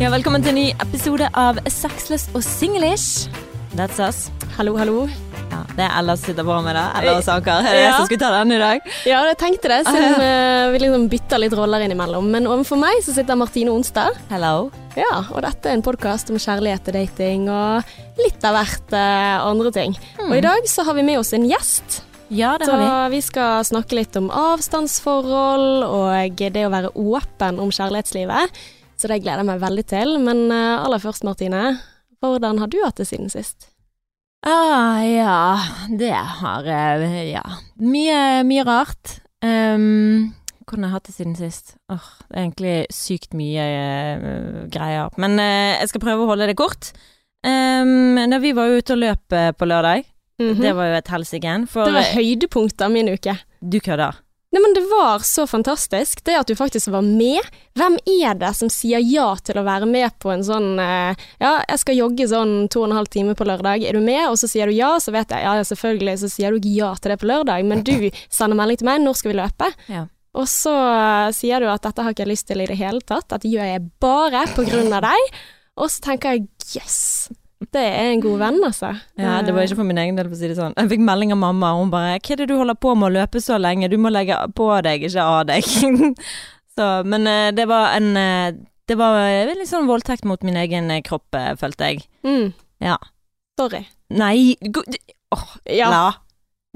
Ja, velkommen til en ny episode av Sexless og singlish. That's us. Hallo, hallo. Ja, det er Ella som sitter på med det. Ella og Saker. Det er jeg Ja. som skulle ta den i dag. Ja, jeg tenkte det, siden eh, vi liksom bytter litt roller innimellom. Men overfor meg så sitter Martine Onsdag. Hello. Ja, og dette er en podkast om kjærlighet og dating og litt av hvert eh, andre ting. Og i dag så har vi med oss en gjest. Ja, det Så har vi. vi skal snakke litt om avstandsforhold og det å være åpen om kjærlighetslivet. Så det gleder jeg meg veldig til. Men eh, aller først, Martine, hvordan har du hatt det siden sist? Ah, ja, det har eh, Ja. Mye, mye rart. Um, hvordan har jeg hatt det siden sist? Åh, det er egentlig sykt mye uh, greier. Men uh, jeg skal prøve å holde det kort. Um, da vi var ute og løp på lørdag. Det var jo et helsike. For det var høydepunktet av min uke. du kødder. Nei, men Det var så fantastisk, det at du faktisk var med. Hvem er det som sier ja til å være med på en sånn eh, Ja, jeg skal jogge sånn to og en halv time på lørdag, er du med? Og så sier du ja, så vet jeg ja, selvfølgelig, så sier du ikke ja til det på lørdag, men du sender melding til meg, når skal vi løpe? Ja. Og så eh, sier du at dette har ikke jeg lyst til i det hele tatt, dette gjør jeg bare på grunn av deg. Og så tenker jeg yes, det er en god venn, altså. Ja, det var ikke for min egen del, for å si det sånn. Jeg fikk melding av mamma, og hun bare 'Hva er det du holder på med å løpe så lenge? Du må legge på deg, ikke av deg'. så, men eh, det var en eh, Det var eh, litt sånn voldtekt mot min egen eh, kropp, eh, følte jeg. Mm. Ja. Sorry. Nei, åh, Ja. la.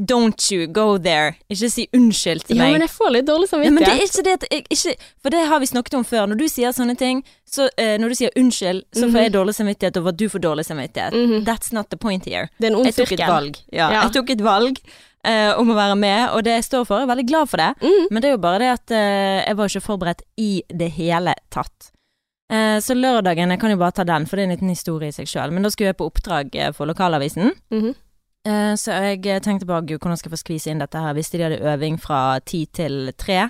Don't you go there. Ikke si unnskyld til ja, meg. men jeg får litt dårlig Ja, men det samvittighet. ikke det at jeg ikke For det har vi snakket om før. Når du sier sånne ting, så uh, Når du sier unnskyld, så får Mhm. jeg dårlig samvittighet over at du får dårlig samvittighet. Mhm. That's not the point here. Det er en ond Jeg tok et valg. Ja, Ja. Jeg tok et valg uh, om å være med, og det jeg står for. Jeg er veldig glad for det. Mm. Men det er jo bare det at uh, jeg var ikke forberedt i det hele tatt. Så lørdagen, jeg kan jo bare ta den, for det er en liten historie i seg sjøl. Men da skulle jeg på oppdrag for lokalavisen. Mhm. Eh, så jeg eh, tenkte på gud, hvordan skal jeg få skvise inn dette her. Visste de hadde øving fra ti til tre.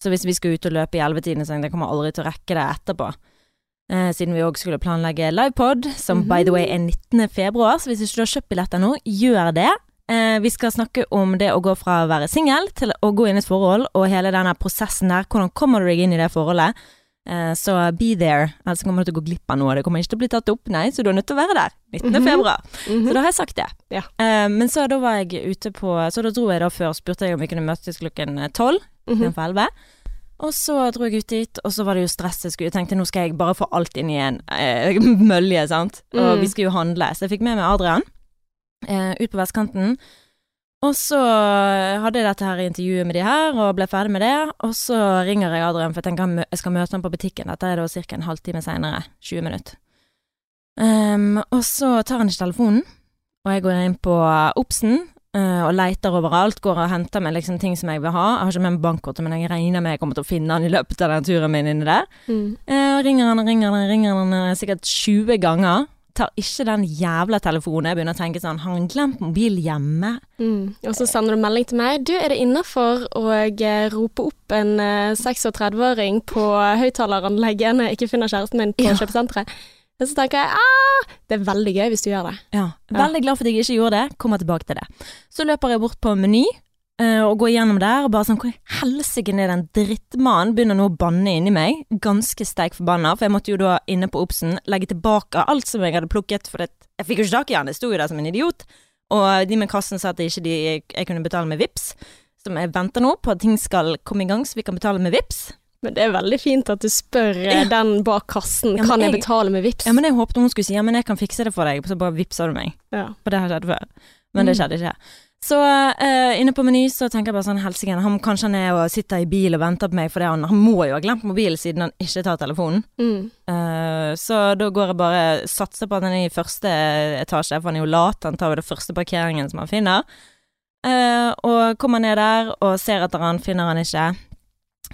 Så hvis vi skulle ut og løpe i ellevetiden, så tenkte jeg kommer aldri til å rekke det etterpå. Eh, siden vi òg skulle planlegge livepod, som by the way er 19. februar. Så hvis ikke du har kjøpt billetter nå, gjør det. Eh, vi skal snakke om det å gå fra å være singel til å gå inn i et forhold, og hele denne prosessen der. Hvordan kommer du deg inn i det forholdet? Eh, så be there, ellers kommer du til å gå glipp av noe. Det kommer ikke til å bli tatt opp, nei, så du er nødt til å være der. 19. Mhm. februar. Mhm. Så da har jeg sagt det. Ja. Eh, men så da var jeg ute på Så da dro jeg da før, spurte jeg om vi kunne møtes klokken tolv Mhm. istedenfor elleve. Og så dro jeg ut dit, og så var det jo stress jeg Jeg tenkte nå skal jeg bare få alt inn i en eh, mølje, sant. Og Mm. vi skulle jo handle. Så jeg fikk med meg Adrian eh, ut på vestkanten. Og så hadde jeg dette her intervjuet med de her, og ble ferdig med det. Og så ringer jeg Adrian, for jeg tenker jeg skal møte ham på butikken. Dette er da ca. en halvtime seinere. 20 minutter. Um, og så tar han ikke telefonen, og jeg går inn på Obsen Uh, og leiter overalt. Går og henter meg liksom ting som jeg vil ha. Jeg har ikke med meg bankkortet, men jeg regner med jeg kommer til å finne han i løpet av den turen min inni der. Mm. Uh, ringer han og ringer han og ringer han eh, sikkert 20 ganger. Tar ikke den jævla telefonen. Jeg begynner å tenke sånn Har han glemt mobil hjemme? Mm. Og så sender du melding til meg. Du, er det innafor å eh, rope opp en eh, 36-åring på høyttaleranlegget når jeg ikke finner kjæresten min på Ja. kjøpesenteret? Og så tenker jeg ah, det er veldig gøy hvis du gjør det. Ja. Veldig glad for at jeg ikke gjorde det. Kommer tilbake til det. Så løper jeg bort på Meny eh, og går gjennom der og bare sånn Hvor i helsike er den drittmannen? Begynner nå å banne inni meg. Ganske steik forbanna, for jeg måtte jo da inne på Obsen legge tilbake alt som jeg hadde plukket, for jeg fikk jo ikke tak i han. jeg sto jo der som en idiot. Og de med kassen sa at jeg ikke de, jeg kunne betale med VIPS Som jeg venter nå på at ting skal komme i gang, så vi kan betale med VIPS Men det er veldig fint at du spør eh, Ja. den bak kassen Ja, kan jeg jeg- betale med VIPs. Ja, men jeg håpet hun skulle si ja, men jeg kan fikse det for deg, så bare vippsa du meg. Ja. For det har skjedd før. Men det Mm. skjedde ikke. Så uh, inne på Meny så tenker jeg bare sånn helsike, han kanskje han er og sitter i bil og venter på meg, for han, han må jo ha glemt mobilen siden han ikke tar telefonen. Mm. Uh, så da går jeg bare satser på at han er i første etasje, for han er jo lat, han tar jo det første parkeringen som han finner. Uh, og kommer ned der og ser etter han, finner han ikke.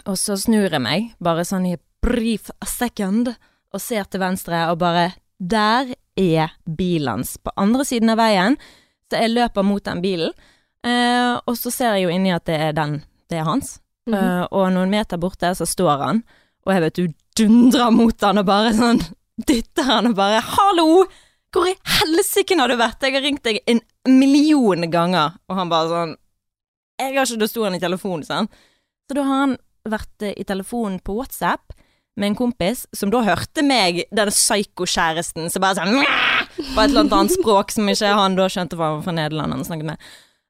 Og så snur jeg meg, bare sånn i brief a second, og ser til venstre og bare Der er bilen hans på andre siden av veien. Så jeg løper mot den bilen, eh, og så ser jeg jo inni at det er den, det er hans. Mhm. Eh, og noen meter borte så står han, og jeg vet du dundrer mot han og bare sånn dytter han og bare 'Hallo! Hvor i helsike har du vært? Jeg har ringt deg en million ganger.' Og han bare sånn 'Jeg har ikke Da sto han i telefonen, sånn. Så da har han vært eh, i telefonen på WhatsApp med en kompis, som da hørte meg, den psyko-kjæresten, som bare sånn På et eller annet annet språk som ikke han da skjønte var fra Nederland han snakket med.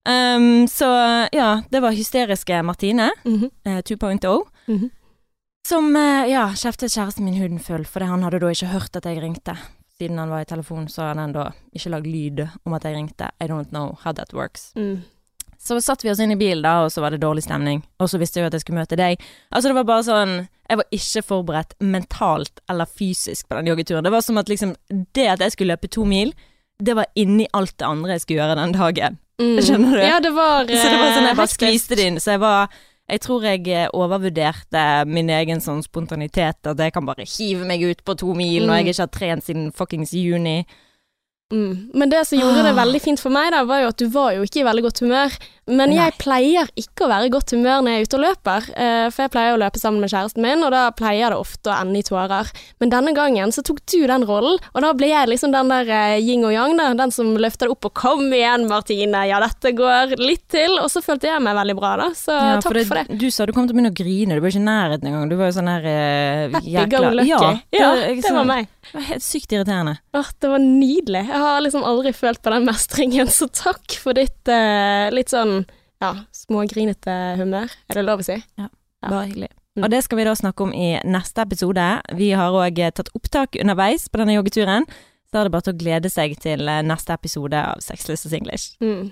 Um, så ja, det var hysteriske Martine Mhm. eh, 2.0. Mhm. Som eh, ja, kjeftet kjæresten min huden full, fordi han hadde da ikke hørt at jeg ringte. Siden han var i telefon, så hadde han da ikke lagd lyd om at jeg ringte. I don't know how that works. Mm. Så satt vi oss inn i bilen, da, og så var det dårlig stemning. Og så visste jeg jo at jeg skulle møte deg. Altså, det var bare sånn Jeg var ikke forberedt mentalt eller fysisk på den joggeturen. Det var som at liksom Det at jeg skulle løpe to mil, det var inni alt det andre jeg skulle gjøre den dagen. Mm. Skjønner du? Ja, det var Så det var sånn jeg bare eh, skviste det inn. Så jeg var Jeg tror jeg eh, overvurderte min egen sånn spontanitet, at jeg kan bare hive meg ut på to mil når Mm. jeg ikke har trent siden fuckings juni. Mm. Men det som gjorde det Ah. veldig fint for meg, da, var jo at du var jo ikke i veldig godt humør. Men Nei. jeg pleier ikke å være i godt humør når jeg er ute og løper, eh, for jeg pleier å løpe sammen med kjæresten min, og da pleier det ofte å ende i tårer. Men denne gangen så tok du den rollen, og da ble jeg liksom den der eh, yin og yang, da, den som løfter det opp og 'kom igjen, Martine, ja dette går litt til', og så følte jeg meg veldig bra, da. Så Ja, takk det, for det. Du sa du kom til å begynne å grine, du var ikke i nærheten engang. Du var jo sånn her eh, Happy go lucky. Ja, Ja, det, det var meg. Det var helt sykt irriterende. Åh, det var nydelig. Jeg har liksom aldri følt på den mestringen, så takk for ditt eh, litt sånn ja, smågrinete humør. Er det lov å si? Ja. Bare hyggelig. Mm. Og det skal vi da snakke om i neste episode. Vi har òg tatt opptak underveis på denne joggeturen. Så er det bare til å glede seg til eh, neste episode av Sexless og Singlish. Mm.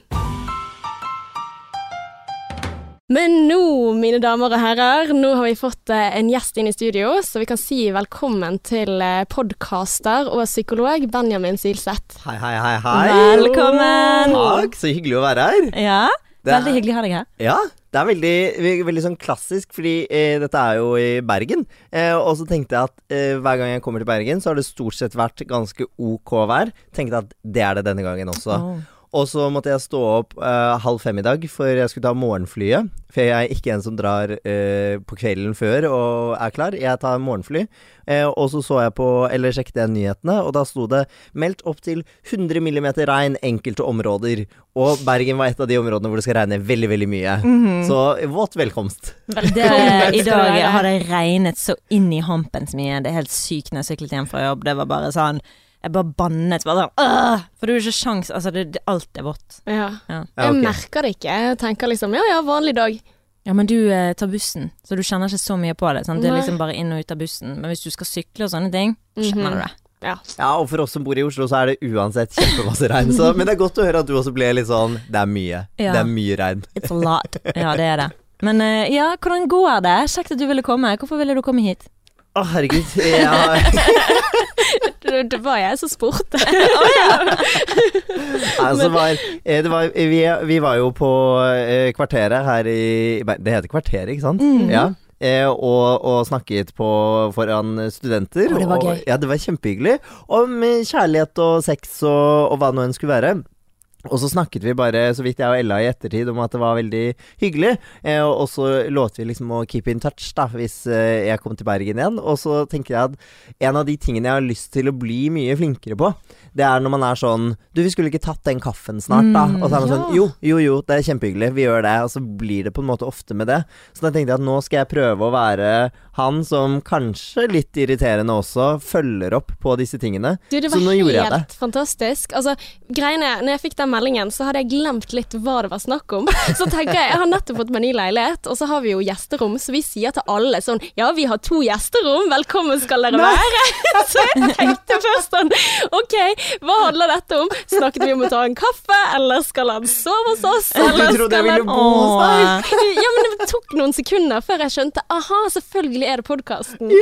Men nå, mine damer og herrer, nå har vi fått eh, en gjest inn i studio, så vi kan si velkommen til podkaster podcaster og psykolog Benjamin Silseth. Hei, hei, hei, hei. Velkommen! Takk, så hyggelig å være her. Ja, er- veldig hyggelig å ha deg her. Ja, det er veldig, veldig sånn klassisk, fordi eh, dette er jo i Bergen. Eh, og så tenkte jeg at eh, hver gang jeg kommer til Bergen, så har det stort sett vært ganske ok vær. Tenkte at det er det denne gangen også. Oh. Og så måtte jeg stå opp uh, halv fem i dag, for jeg skulle ta morgenflyet. For jeg er ikke en som drar uh, på kvelden før og er klar. Jeg tar morgenfly. Uh, og så så jeg på, eller sjekket jeg nyhetene, og da sto det 'meldt opp til 100 millimeter regn enkelte områder'. Og Bergen var et av de områdene hvor det skal regne veldig, veldig mye. Mhm. Så våt velkomst. Det, I dag har det regnet så inn i hampens så mye. Det er helt sykt når jeg syklet hjem fra jobb. Det var bare sånn Jeg bare bannet. Bare sånn, For er jo ikke sjans Altså, det, det, alt er vått. Ja. Ja. Ja, Jeg merker det ikke. Jeg tenker liksom ja ja, vanlig dag. Ja, men du eh, tar bussen, så du kjenner ikke så mye på det. Sant? Det er liksom bare inn og ut av bussen. Men hvis du skal sykle og sånne ting, kjenner Mhm. du det. Ja. Ja, og for oss som bor i Oslo, så er det uansett kjempemasse regn. Så, men det er godt å høre at du også ble litt sånn Det er mye. Ja. Det er mye regn. It's a lot. Ja, det er det. Men eh, ja, hvordan går det? Kjekt at du ville komme. Hvorfor ville du komme hit? Å, herregud. Ja. Det, var jeg som spurte. Altså, var, eh, det var, vi, vi var jo på eh, kvarteret her i Det heter kvarteret, ikke sant? Mm. Ja. Eh, og, og snakket på, foran studenter. Å, det var og. Ja, det var kjempehyggelig. Om kjærlighet og sex og, og hva nå enn skulle være. Og så snakket vi bare, så vidt jeg og Ella i ettertid, om at det var veldig hyggelig. Eh, og så lovte vi liksom å keep in touch da, hvis eh, jeg kom til Bergen igjen. Og så tenker jeg at en av de tingene jeg har lyst til å bli mye flinkere på, det er når man er sånn Du, vi skulle ikke tatt den kaffen snart, da? Mm, Og så er man ja. sånn Jo, jo, jo, det er kjempehyggelig, vi gjør det. Og så blir det på en måte ofte med det. Så da tenkte jeg at nå skal jeg prøve å være han som kanskje litt irriterende også følger opp på disse tingene. Du, det var nå gjorde jeg helt fantastisk. Altså, greiene, når jeg fikk den meldingen, så hadde jeg glemt litt hva det var snakk om. Så tenker jeg, jeg har nettopp fått meg ny leilighet, og så har vi jo gjesterom, så vi sier til alle sånn Ja, vi har to gjesterom, velkommen skal dere være. Så jeg tenkte først sånn OK, hva handler dette om? Snakket vi om å ta en kaffe, eller skal han sove hos oss? Du Eller trodde jeg ville bo hos deg? Ja, men det tok noen sekunder før jeg skjønte aha, selvfølgelig er det podkasten.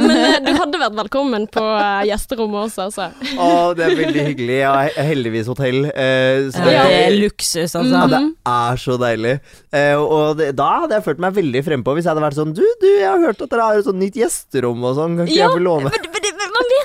Men eh, du hadde vært velkommen på eh, gjesterommet også, altså. Å, det er veldig hyggelig. Ja, heldigvis hotell. eh, så Ja, det, er luksus, altså. ja, det Mhm. er så deilig. Eh, og det, da hadde jeg følt meg veldig frempå hvis jeg hadde vært sånn Du, du, jeg har hørt at dere har et sånt nytt gjesterom og sånn. Kan ikke Ja, jeg få låne? Men, men,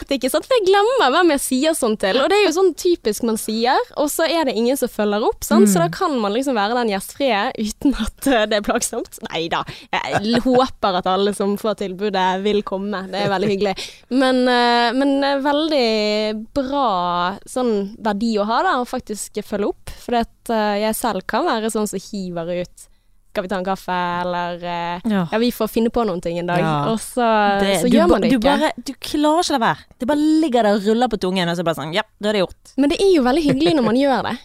vet ikke, sant? for jeg glemmer hvem jeg sier sånn til. Og det er jo sånn typisk man sier, og så er det ingen som følger opp. Sant? Så da kan man liksom være den gjestfrie uten at eh, det er plagsomt. Nei da, jeg håper at alle som får tilbudet vil komme. Det er veldig hyggelig. Men, eh, men eh, veldig bra sånn verdi å ha, da, å faktisk følge opp. For jeg selv kan være sånn som hiver ut skal vi ta en kaffe, eller eh, Ja. ja, vi får finne på noen ting en dag. Ja. Og så, Det- så gjør man det du ikke. Bare, du klarer ikke det være. Det bare ligger der og ruller på tungen, og så bare sånn Ja, da er det gjort. Men det er jo veldig hyggelig når man gjør det.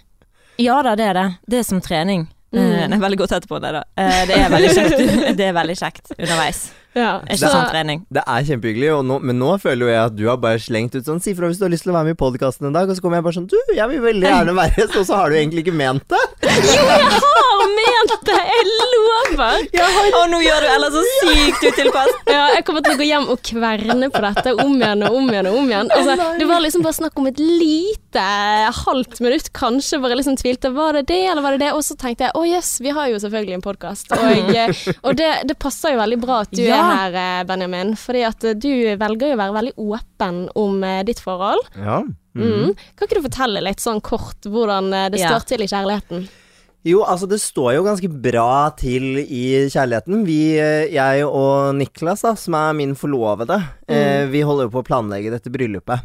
Ja da, det er det. Det er som trening. Mm. Eh, det er veldig godt etterpå, det da. Eh, det er veldig kjekt, det er veldig kjekt underveis. Ja. Sånn trening. Det er kjempehyggelig, og nå, men nå føler jo jeg at du har bare slengt ut sånn Si fra hvis du har lyst til å være med i podkasten en dag, og så kommer jeg bare sånn Du, jeg vil veldig gjerne være gjest, og så har du egentlig ikke ment det. Jo, jeg har ment det! Jeg lover! Og nå gjør du ellers så sykt utilpass. Ja, jeg kommer til å gå hjem og kverne på dette om igjen og om igjen og om igjen. Altså, det var liksom bare snakk om et lite halvt minutt, kanskje, hvor jeg liksom tvilte. Var det det, eller var det det? Og så tenkte jeg å jøss, vi har jo selvfølgelig en podkast. Og, eh, og det, det passer jo veldig bra at du Ja. er her, eh, Benjamin. Fordi at eh, du velger jo å være veldig åpen om eh, ditt forhold. Ja. Mm. Kan ikke du fortelle litt sånn kort hvordan det det Ja. står til i kjærligheten? Jo, altså det står jo ganske bra til i kjærligheten. Vi, jeg og Niklas, da, som er min forlovede, eh, vi holder jo på å planlegge dette bryllupet.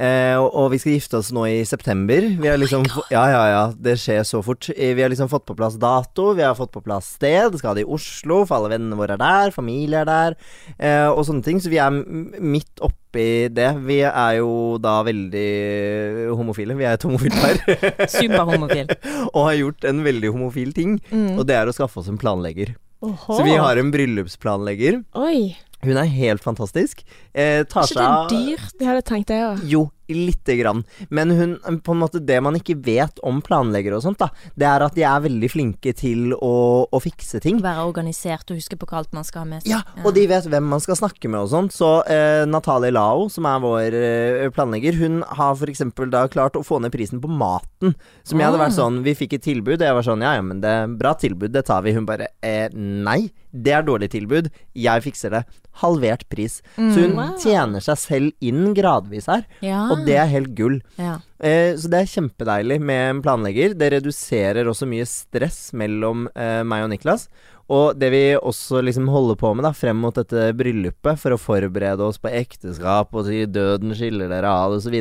Eh, og, og vi skal gifte oss nå i september. Vi har liksom oh Ja, ja, ja, det skjer så fort. Eh, Vi har liksom fått på plass dato, vi har fått på plass sted. Skal det i Oslo, for alle vennene våre er der, familie er der, eh, og sånne ting. Så vi er midt midt oppi det. Vi er jo da veldig homofile. Vi er et homofilt par. Superhomofil. og har gjort en veldig homofil ting. Mm. Og det er å skaffe oss en planlegger. Oho. Så vi har en bryllupsplanlegger. Oi. Hun er helt fantastisk. Eh, tar seg ikke det dyrt? Det hadde tenkt jeg òg. Jo, lite grann. Men hun, på en måte det man ikke vet om planleggere og sånt, da, det er at de er veldig flinke til å, å fikse ting. Være organisert og huske på hva alt man skal ha med seg. Ja, og de vet hvem man skal snakke med og sånt. Så eh, Natalie Lao, som er vår eh, planlegger, hun har for eksempel da klart å få ned prisen på maten. Som jeg hadde vært Ah. sånn Vi fikk et tilbud, og jeg var sånn Ja, ja, men det er bra tilbud, det tar vi. Hun bare eh, Nei, det er dårlig tilbud. Jeg fikser det. Halvert pris. Så hun Wow. tjener seg selv inn gradvis her, Ja. og det er helt gull. ja. Eh, så det er kjempedeilig med en planlegger. Det reduserer også mye stress mellom eh, meg og Niklas. Og det vi også liksom holder på med da frem mot dette bryllupet, for å forberede oss på ekteskap og si 'døden skiller dere av' osv.,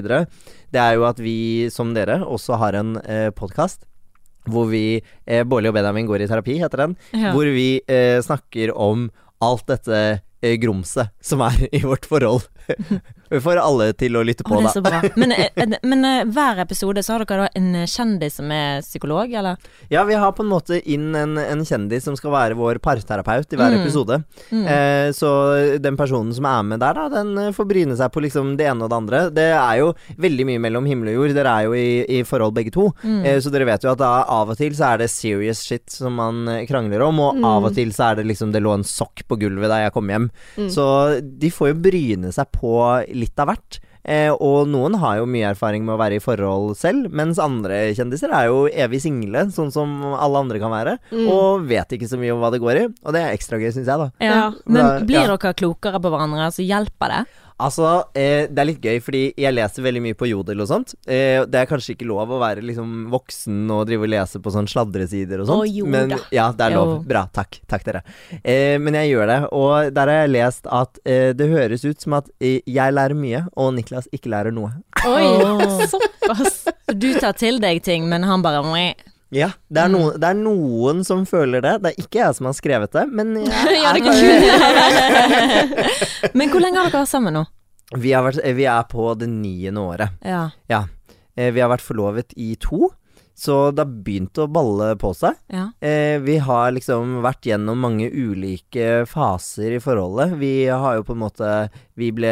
det er jo at vi, som dere, også har en eh, podkast. Hvor vi, eh, Bårli og Benjamin går i terapi, heter den. Ja. Hvor vi eh, snakker om alt dette eh, grumset som er i vårt forhold. Vi får alle til å lytte på, på, det da. er så bra. Men, eh, men eh, hver episode så har dere da en eh, kjendis som er psykolog, eller? Ja, vi har på en måte inn en, en kjendis som skal være vår parterapeut i hver Mm. episode. Mm. Eh, så den personen som er med der, da, den eh, får bryne seg på liksom det ene og det andre. Det er jo veldig mye mellom himmel og jord. Dere er jo i, i forhold begge to. Mm. Eh, så dere vet jo at da av og til så er det serious shit som man eh, krangler om, og Mm. av og til så er det liksom det lå en sokk på gulvet da jeg kom hjem. Mm. Så de får jo bryne seg på litt av hvert. Eh, og noen har jo mye erfaring med å være i forhold selv, mens andre kjendiser er jo evig single, sånn som alle andre kan være, Mm. og vet ikke så mye om hva det går i. Og det er ekstra gøy, syns jeg, da. Ja. Men blir ja. dere klokere på hverandre, så hjelper det? Altså, eh, det er litt gøy, fordi jeg leser veldig mye på Jodel og sånt. Eh, det er kanskje ikke lov å være liksom voksen og drive og lese på sånn sladresider og sånt. Å, jo men da. ja, det er lov. Jo. Bra. Takk. Takk, dere. Eh, men jeg gjør det, og der har jeg lest at eh, det høres ut som at eh, jeg lærer mye, og Niklas ikke lærer noe. Oi, såpass. Du tar til deg ting, men han bare. Ja, det er, Mm. noen, det er noen som føler det. Det er ikke jeg som har skrevet det, men jeg Ja, det Men hvor lenge har dere vært sammen nå? vi, har vært, eh, vi er på det niende året. Ja. ja. vi har vært forlovet i to, så det har begynt å balle på seg. ja. Eh, vi har liksom vært gjennom mange ulike faser i forholdet. Vi har jo på en måte Vi ble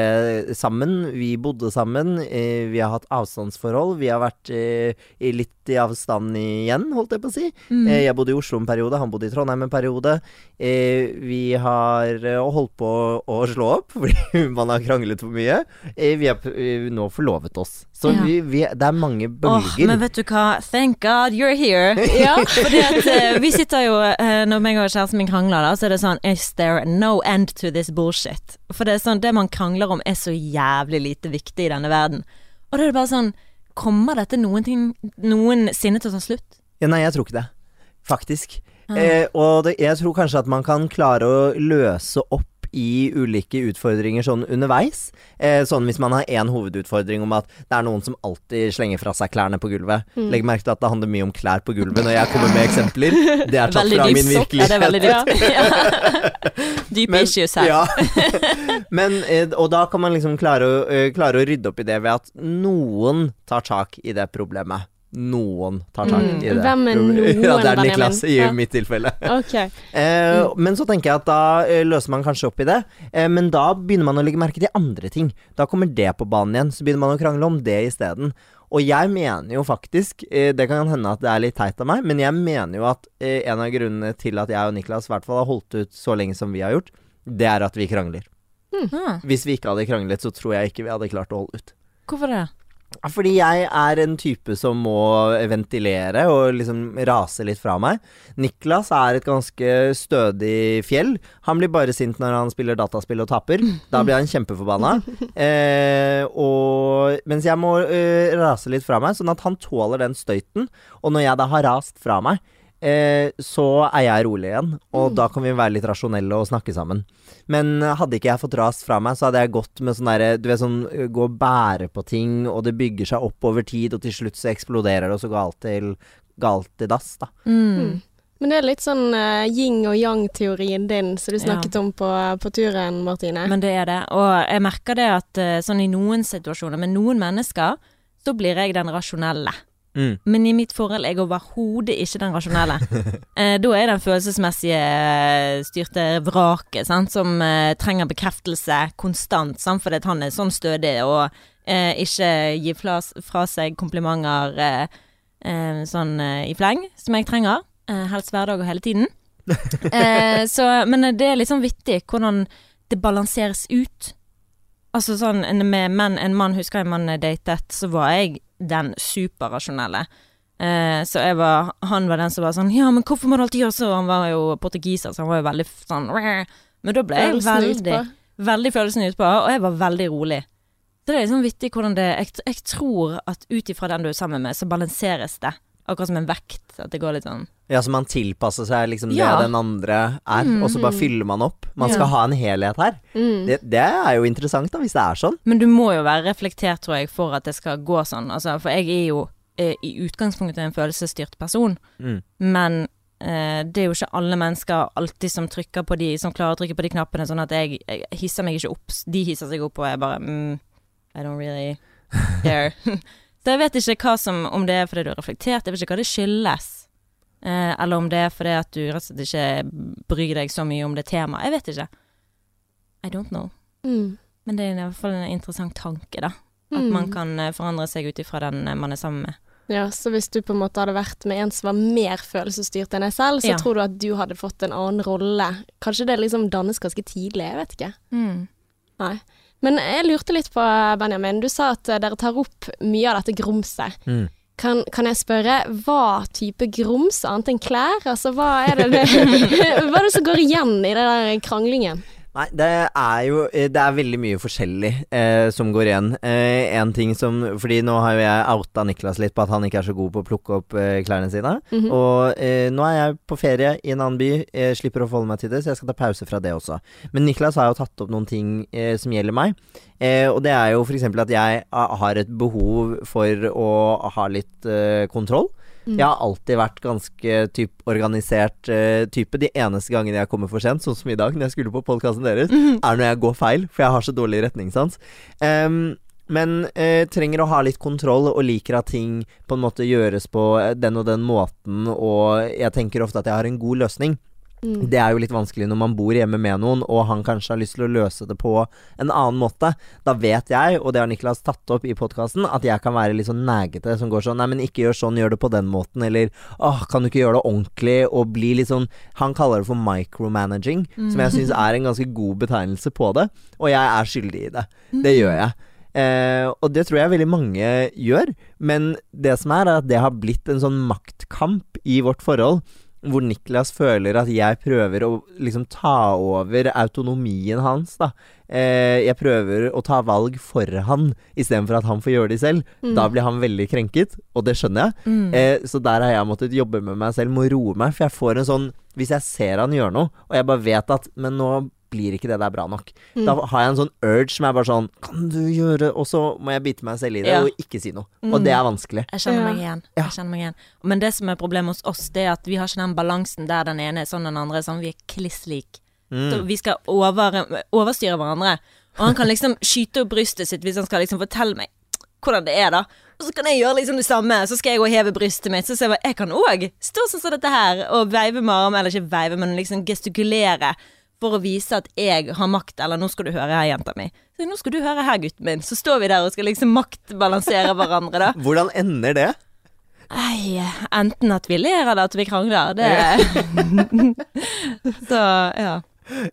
sammen, vi bodde sammen. Eh, vi har hatt avstandsforhold. Vi har vært eh, i litt i avstand igjen, holdt jeg på å si. Mm. Eh, jeg bodde i Oslo en periode, han bodde i Trondheim en periode. Eh, vi har eh, holdt på å slå opp fordi man har kranglet for mye. Vi har nå forlovet oss. Så Ja. vi, vi, det er mange bølger. bølger. men vet du hva? Thank God you're here. Ja. Fordi at uh, vi sitter jo uh, Når meg og kjæresten min krangler, da, så er det sånn Is there no end to this bullshit? For det er sånn Det man krangler om, er så jævlig lite viktig i denne verden. Og da er det bare sånn Kommer dette noen ting noensinne til å ta slutt? Ja, nei, jeg tror ikke det. Faktisk. Ah. Eh, og det, jeg tror kanskje at man kan klare å løse opp i ulike utfordringer sånn underveis. Eh, sånn hvis man har én hovedutfordring om at det er noen som alltid slenger fra seg klærne på gulvet. Mm. Legg merke til at det handler mye om klær på gulvet når jeg kommer med eksempler. Det er tatt fra min Ja, virkelighet. det er veldig dypt. Ja. Dype Men- issues her. Ja. Men, eh, og da kan man liksom klare å, eh, klare å rydde opp i det ved at noen tar tak i det problemet. Noen tar tak Mm. i det. Hvem er noen, Ja, det er Niklas i Ja. mitt tilfelle. Okay. Eh, Men så tenker jeg at da eh, løser man kanskje opp i det. Eh, men da begynner man å legge merke til andre ting. Da kommer det på banen igjen. Så begynner man å krangle om det isteden. Og jeg mener jo faktisk, eh, det kan hende at det er litt teit av meg, men jeg mener jo at en av grunnene til at jeg og Niklas i hvert fall har holdt ut så lenge som vi har gjort, det er at vi krangler. Mm. Hvis vi ikke hadde kranglet, så tror jeg ikke vi hadde klart å holde ut. hvorfor det? Fordi jeg er en type som må ventilere og liksom rase litt fra meg. Niklas er et ganske stødig fjell. Han blir bare sint når han spiller dataspill og taper. Da blir han kjempeforbanna. Eh, og, mens jeg må eh, rase litt fra meg, sånn at han tåler den støyten. Og når jeg da har rast fra meg, eh, så er jeg rolig igjen. Og da kan vi være litt rasjonelle og snakke sammen. Men hadde ikke jeg fått rast fra meg, så hadde jeg gått med sånn derre Du vet sånn gå og bære på ting, og det bygger seg opp over tid, og til slutt så eksploderer det, og så galt til Galt til dass, da. Mm. Men det er litt sånn uh, yin og yang-teorien din som du Ja. snakket om på, på turen, Martine. Men det er det. Og jeg merker det at uh, sånn i noen situasjoner med noen mennesker, så blir jeg den rasjonelle. Mm. Men i mitt forhold er jeg overhodet ikke den rasjonelle. eh, da er jeg den følelsesmessige eh, styrte vraket, sant, som eh, trenger bekreftelse konstant, sant, fordi han er sånn stødig og eh, ikke gir fra, fra seg komplimenter eh, eh, sånn i fleng, som jeg trenger. Helst hver dag og hele tiden. eh, så, men det er litt sånn vittig hvordan det balanseres ut. Altså sånn en- med menn, en mann, husker jeg en mann datet, så var jeg den superrasjonelle. Eh, så jeg var, han var den som var sånn Ja, men hvorfor må du alltid gjøre så? Han var jo portugiser, så han var jo veldig sånn Men da ble jeg veldig, veldig følelsen utpå, og jeg var veldig rolig. Så det er liksom vittig hvordan det Jeg, jeg tror at ut ifra den du er sammen med, så balanseres det. Akkurat som en vekt. At det går litt sånn Ja, så man tilpasser seg liksom Ja. det den andre er, Mm. og så bare fyller man opp. Man Ja. skal ha en helhet her. Mm. Det, det er jo interessant, da, hvis det er sånn. Men du må jo være reflektert, tror jeg, for at det skal gå sånn. Altså, for jeg er jo eh, i utgangspunktet en følelsesstyrt person, Mm. men eh, det er jo ikke alle mennesker alltid som trykker på de, som klarer å trykke på de knappene, sånn at jeg, jeg hisser meg ikke opp. De hisser seg opp, og jeg bare mm, I don't really care. Så jeg vet ikke som Om det er fordi du har reflektert, jeg vet ikke hva det skyldes. Eh, eller om det er fordi at du rett og slett ikke bryr deg så mye om det temaet. Jeg vet ikke. I don't know. Mm. Men det er i hvert fall en interessant tanke, da. At Mm. man kan eh, forandre seg ut ifra den eh, man er sammen med. Ja, så hvis du på en måte hadde vært med en som var mer følelsesstyrt enn deg selv, så Ja. tror du at du hadde fått en annen rolle. Kanskje det liksom dannes ganske tidlig, jeg vet ikke. Nei. Men jeg lurte litt på, Benjamin, du sa at dere tar opp mye av dette grumset. Mm. Kan, kan jeg spørre, hva type grums annet enn klær? Altså, hva er det, det Hva er det som går igjen i den der kranglingen? Nei, det er jo eh, Det er veldig mye forskjellig eh, som går igjen. Eh, en ting som Fordi nå har jo jeg outa Niklas litt på at han ikke er så god på å plukke opp eh, klærne sine. Mhm. Og eh, nå er jeg på ferie i en annen by, jeg slipper å forholde meg til det, så jeg skal ta pause fra det også. Men Niklas har jo tatt opp noen ting eh, som gjelder meg. Eh, og det er jo f.eks. at jeg ah, har et behov for å ha litt kontroll. Mm. Jeg har alltid vært ganske typ, organisert uh, type. De eneste gangene jeg kommer for sent, sånn som i dag, når jeg skulle på podkasten deres, er når jeg går feil, for jeg har så dårlig retningssans. Um, men eh, trenger å ha litt kontroll og liker at ting på en måte gjøres på eh, den og den måten, og jeg tenker ofte at jeg har en god løsning. Mm. Det er jo litt vanskelig når man bor hjemme med noen, og han kanskje har lyst til å løse det på en annen måte. Da vet jeg, og det har Niklas tatt opp i podkasten, at jeg kan være litt sånn negete som går sånn Nei, men ikke gjør sånn, gjør det på den måten, eller åh, kan du ikke gjøre det ordentlig, og bli litt sånn Han kaller det for micromanaging, som jeg syns er en ganske god betegnelse på det, og jeg er skyldig i det. Det gjør jeg. Eh, og det tror jeg veldig mange gjør, men det som er, er at det har blitt en sånn maktkamp i vårt forhold hvor Niklas føler at jeg prøver å liksom ta over autonomien hans, da. Eh, jeg prøver å ta valg for han, istedenfor at han får gjøre de selv. Mm. Da blir han veldig krenket, og det skjønner jeg. Mm. Eh, så der har jeg måttet jobbe med meg selv må roe meg, for jeg får en sånn Hvis jeg ser han gjøre noe, og jeg bare vet at Men nå blir ikke det der bra nok. Mm. Da har jeg en sånn urge som er bare sånn Kan du gjøre Og så må jeg bite meg selv i det Ja. og ikke si noe. Og det er vanskelig. Jeg kjenner Ja. meg igjen. Ja. Jeg kjenner meg igjen. Men det som er problemet hos oss, det er at vi har ikke den balansen der den ene er sånn, den andre er sånn. Vi er kliss lik. Mm. vi skal over, overstyre hverandre. Og han kan liksom skyte opp brystet sitt hvis han skal liksom fortelle meg hvordan det er, da. Og så kan jeg gjøre liksom det samme. Så skal jeg gå og heve brystet mitt. Så ser jeg bare, jeg kan òg stå sånn som dette her og veive med armene, eller ikke veive, men liksom gestikulere. For å vise at jeg har makt, eller nå skal du høre her, jenta mi. Så nå skal du høre her, gutten min. Så står vi der og skal liksom maktbalansere hverandre, da. Hvordan ender det? Nei, enten at vi ler eller at vi krangler. Det Så ja.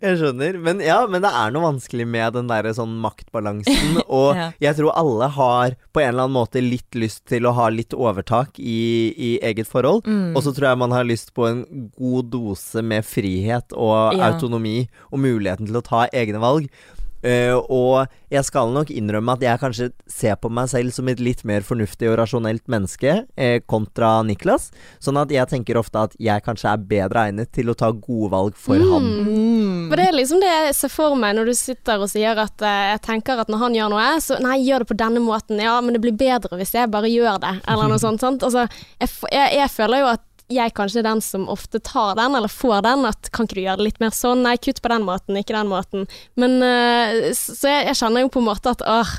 Jeg skjønner. Men ja, men det er noe vanskelig med den der sånn maktbalansen. Og Ja. jeg tror alle har på en eller annen måte litt lyst til å ha litt overtak i, i eget forhold. Mm. Og så tror jeg man har lyst på en god dose med frihet og Ja. autonomi og muligheten til å ta egne valg. Eh, og jeg skal nok innrømme at jeg kanskje ser på meg selv som et litt mer fornuftig og rasjonelt menneske uh, kontra Niklas. Sånn at jeg tenker ofte at jeg kanskje er bedre egnet til å ta gode valg for han. Mm. For det er liksom det jeg ser for meg når du sitter og sier at uh, jeg tenker at når han gjør noe, så nei, gjør det på denne måten. Ja, men det blir bedre hvis jeg bare gjør det, eller noe sånt. sant? Altså, jeg, jeg, jeg føler jo at jeg kanskje er den som ofte tar den, eller får den. At kan ikke du gjøre det litt mer sånn? Nei, kutt på den måten, ikke den måten. Men uh, Så jeg, jeg kjenner jo på en måte at åh,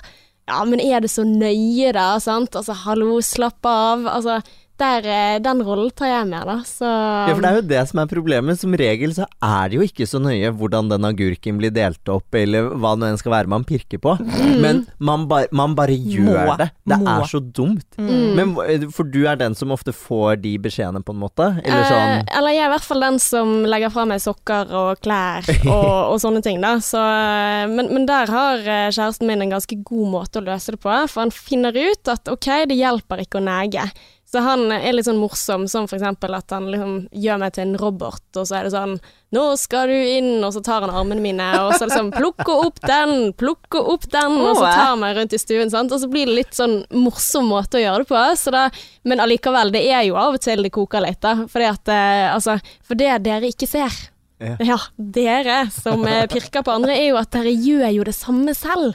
ja, men er det så nøye da, sant? Altså, hallo, slapp av. Altså, der, eh, den rollen tar jeg med, da. Så Ja, for det er jo det som er problemet. Som regel så er det jo ikke så nøye hvordan den agurken blir delt opp, eller hva det enn skal være man pirker på. Men man, ba man bare gjør Må. det. Det Må. er så dumt. Mm. Men For du er den som ofte får de beskjedene, på en måte? Eller sånn Eh, eller jeg er i hvert fall den som legger fra meg sokker og klær og, og sånne ting, da. Så, eh, men, men der har eh, kjæresten min en ganske god måte å løse det på, for han finner ut at ok, det hjelper ikke å nege. Så han er litt sånn morsom, som for eksempel at han liksom gjør meg til en robot, og så er det sånn 'Nå skal du inn', og så tar han armene mine, og så er det sånn 'Plukke opp den, plukke opp den', og så tar han meg rundt i stuen, sant. Og så blir det litt sånn morsom måte å gjøre det på, så da Men allikevel, det er jo av og til det koker litt, da. Fordi at eh, Altså, for det dere ikke ser Ja. ja, dere som eh, pirker på andre, er jo at dere gjør jo det samme selv.